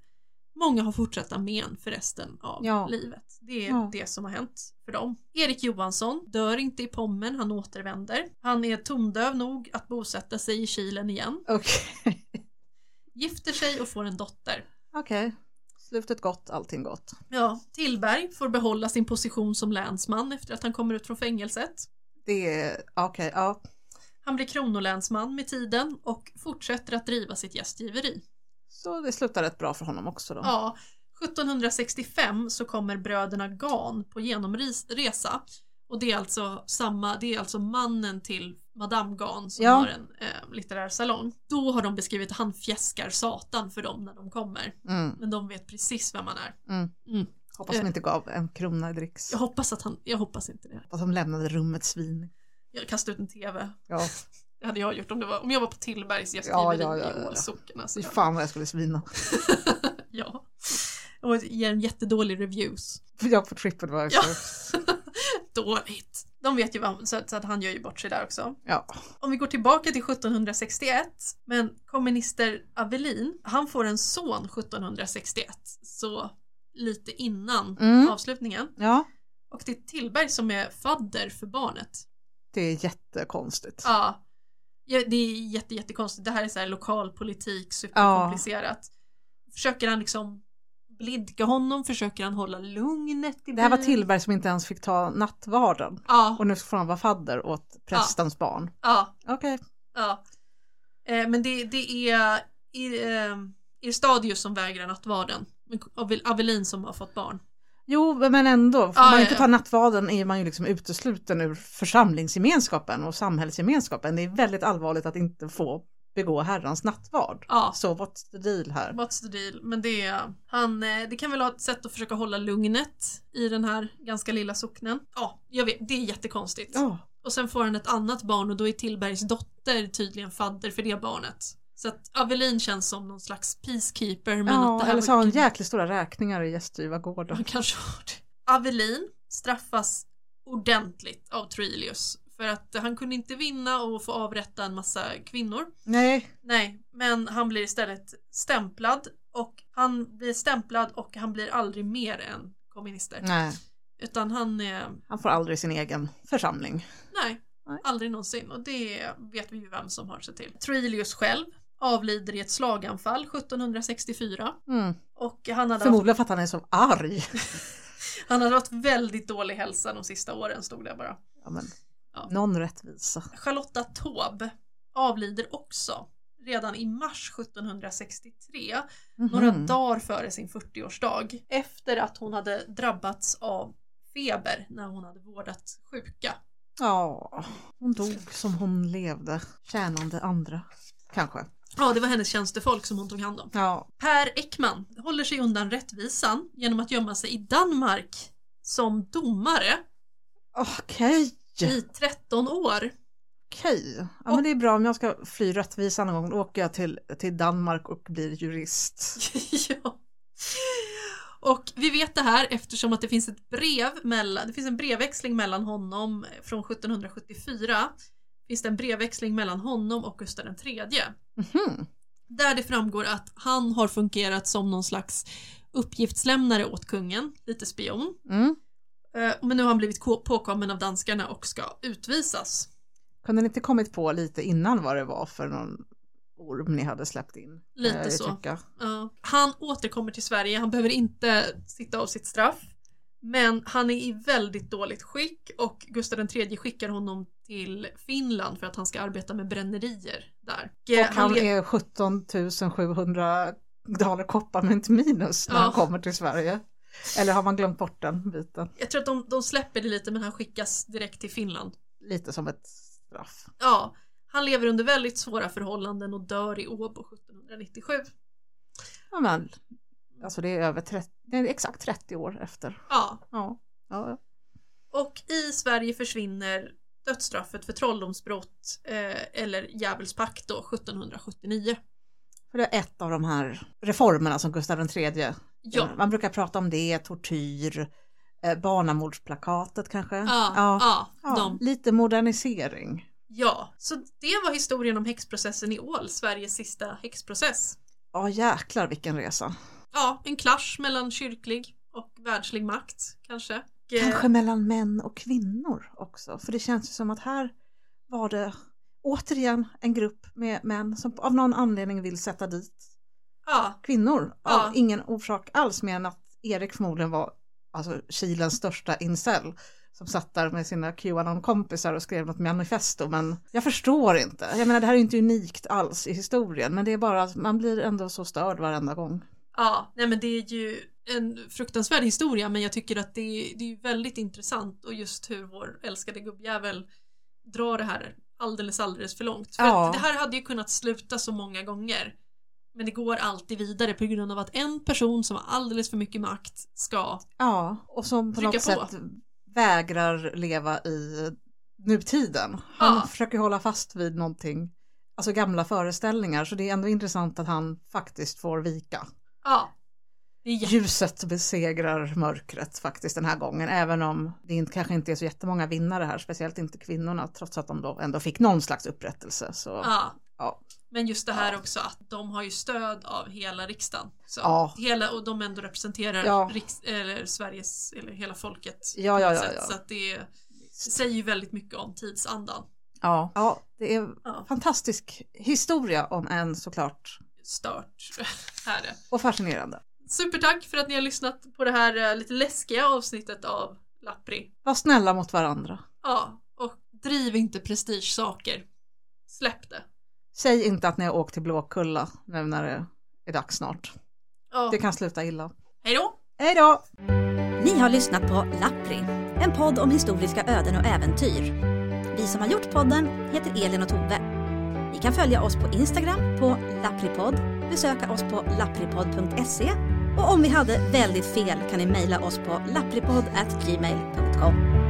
Många har fortsatta men för resten av Ja. livet. Det är Ja. det som har hänt för dem. Erik Johansson dör inte i Pommern, han återvänder. Han är tondöv nog att bosätta sig i Kilen igen. Okej. Gifter sig och får en dotter. Okej. Slutet gott, allting gott. Ja, Tillberg får behålla sin position som länsman efter att han kommer ut från fängelset. Det är, okej, ja. Han blir kronolänsman med tiden och fortsätter att driva sitt gästgiveri. Så det slutar rätt bra för honom också då. Ja, 1765 så kommer bröderna Gan på genomresa och det är alltså samma, det är alltså mannen till Madame Gan som Ja. har en eh, litterär salong. Då har de beskrivit att han fjäskar satan för dem när de kommer. Mm, Men de vet precis vem han är. mm. Mm. Hoppas de Eh. inte gav en krona i dricks. Jag hoppas att han, jag hoppas inte det. Hoppas de lämnade rummet svin. Jag kastar ut en TV. Ja, Det hade jag gjort om, det var, om jag var på Tillbergs gästgiveri ja, ja, ja, i. Ålsocken. Alltså. fy fan vad jag skulle svina. ja. Och ger en jättedålig reviews. Jag på Tripadvisor. Ja. Ja. Dåligt. De vet ju vad, så, så att han gör ju bort sig där också. ja. Om vi går tillbaka till 1761, men komminister Avelin, han får en son 1761, så lite innan Mm. avslutningen. Ja, Och det är Tillberg som är fadder för barnet. det är jättekonstigt. Ja, ja det är jätte, jättekonstigt. Det här är så här lokalpolitik, superkomplicerat. Försöker han liksom blidka honom? Försöker han hålla lugnet i Det här var? Tillberg som inte ens fick ta nattvarden. Ja, Och nu får han vara fadder åt prästens barn. ja, Okej. ja. Eh, men det, det är Ir, eh, Irstadius som vägrar nattvarden. Avelin som har fått barn. Jo, men ändå. Får Ja, man ja, inte ja. ta nattvarden är man ju liksom utesluten ur församlingsgemenskapen och samhällsgemenskapen. Det är väldigt allvarligt att inte få begå herrans nattvard. Ja. Så what's the deal här? What's the deal? Men det är, han, eh, det kan väl vara ett sätt att försöka hålla lugnet i den här ganska lilla socknen. Ja, jag vet, det är jättekonstigt. Ja, Och sen får han ett annat barn och då är Tillbergs dotter tydligen fadder för det barnet. Så att Avelin känns som någon slags peacekeeper. Men att ja det här eller så har han jäkligt stora räkningar i gästgivargården. Han kanske har det. Avelin straffas ordentligt av Troilius. För att han kunde inte vinna och få avrätta en massa kvinnor. Nej, Nej, men han blir istället stämplad och han blir stämplad och han blir aldrig mer än komminister. nej, Utan han är, han får aldrig sin egen församling. nej, Nej. aldrig någonsin. Och det vet vi ju vem som har sett till. Troilius själv avlider i ett slaganfall 1764. Mm. Och han hade, haft, Förmodligen för att han är så arg. han hade haft väldigt dålig hälsa de sista åren stod det bara. Ja, men, Ja. Någon rättvisa. Charlotta Taube avlider också redan i mars 1763, några Mhm. dagar före sin 40-årsdag. Efter att hon hade drabbats av feber när hon hade vårdat sjuka. Ja, hon dog som hon levde, tjänande andra. Kanske. Ja, det var hennes tjänstefolk som hon tog hand om. Ja, Per Ekman håller sig undan rättvisan genom att gömma sig i Danmark som domare okej. I 13 år. Okej. Ja, men det är bra om jag ska fly rättvisan någon gång. Då åker jag till, till Danmark och blir jurist. ja. Och vi vet det här eftersom att det finns ett brev mellan, det finns en brevväxling mellan honom från 1774. Finns det en brevväxling mellan honom och Gustav III. Mhm. Där det framgår att han har fungerat som någon slags uppgiftslämnare åt kungen, lite spion. Mm. Eh, Men nu har han blivit ko- påkommen av danskarna och ska utvisas. Kunde ni inte kommit på lite innan vad det var för någon orm ni hade släppt in? Lite så. Ja. Han återkommer till Sverige, han behöver inte sitta av sitt straff. Men han är i väldigt dåligt skick och Gustav III skickar honom till Finland för att han ska arbeta med brännerier där. Och han le- är 17 700 dollar kopparmynt minus när Ja. han kommer till Sverige. Eller har man glömt bort den biten? Jag tror att de, de släpper det lite men han skickas direkt till Finland. Lite som ett straff. Ja, han lever under väldigt svåra förhållanden och dör i Åbo 1797. Ja, men, alltså det är över 30, det är exakt 30 år efter. Ja, Ja, ja. Och i Sverige försvinner dödsstraffet för trolldomsbrott eh, eller djävulspakt då 1779. För det är ett av de här reformerna som Gustav III Ja, Man brukar prata om det, tortyr, eh, barnamordsplakatet kanske. ja, ja, ja, de, Lite modernisering. ja. Så det var historien om häxprocessen i Ål, Sveriges sista häxprocess. Ja jäklar vilken resa. Ja, en clash mellan kyrklig och världslig makt kanske. Eh, Kanske mellan män och kvinnor också. För det känns ju som att här var det återigen en grupp med män som av någon anledning vill sätta dit Ja, kvinnor. Ja. Av ingen orsak alls mer än att Erik förmodligen var alltså Kilens största incel. Som satt där med sina Qanon-kompisar och skrev något manifesto. Men jag förstår inte. Jag menar det här är inte unikt alls i historien. Men det är bara att man blir ändå så störd varenda gång. ja, nej men det är ju en fruktansvärd historia men jag tycker att det är, det är väldigt intressant och just hur vår älskade gubbjävel drar det här alldeles, alldeles för långt. För Ja. att det här hade ju kunnat sluta så många gånger. Men det går alltid vidare på grund av att en person som har alldeles för mycket makt ska... Ja, och som på något på. sätt vägrar leva i nutiden. Han Ja. försöker hålla fast vid någonting, alltså gamla föreställningar. Så det är ändå intressant att han faktiskt får vika. Ja. Ljuset besegrar mörkret faktiskt den här gången, även om det inte, kanske inte är så jättemånga vinnare här, speciellt inte kvinnorna, trots att de då ändå fick någon slags upprättelse. Så, Ja. Ja. Men just det här Ja. också att de har ju stöd av hela riksdagen. Så Ja. hela, och de ändå representerar Ja. riks, eller Sveriges, eller hela folket. Ja, ja, ja, sätt. ja. Så att det säger ju väldigt mycket om tidsandan. Ja. ja, det är Ja. fantastisk historia om en såklart Stört. här är det. och fascinerande. Supertack för att ni har lyssnat på det här eh, lite läskiga avsnittet av Lappri. Var snälla mot varandra. Ja, och driv inte prestigesaker. Släpp det. Säg inte att ni har åkt till Blåkulla nu när det är dags snart. Ja. Det kan sluta illa. Hej då! Hej då! Ni har lyssnat på Lappri, en podd om historiska öden och äventyr. Vi som har gjort podden heter Elin och Tove. Ni kan följa oss på Instagram på lappripodd, besöka oss på lappripodd.se och om vi hade väldigt fel kan ni mejla oss på lappripodd@gmail.com.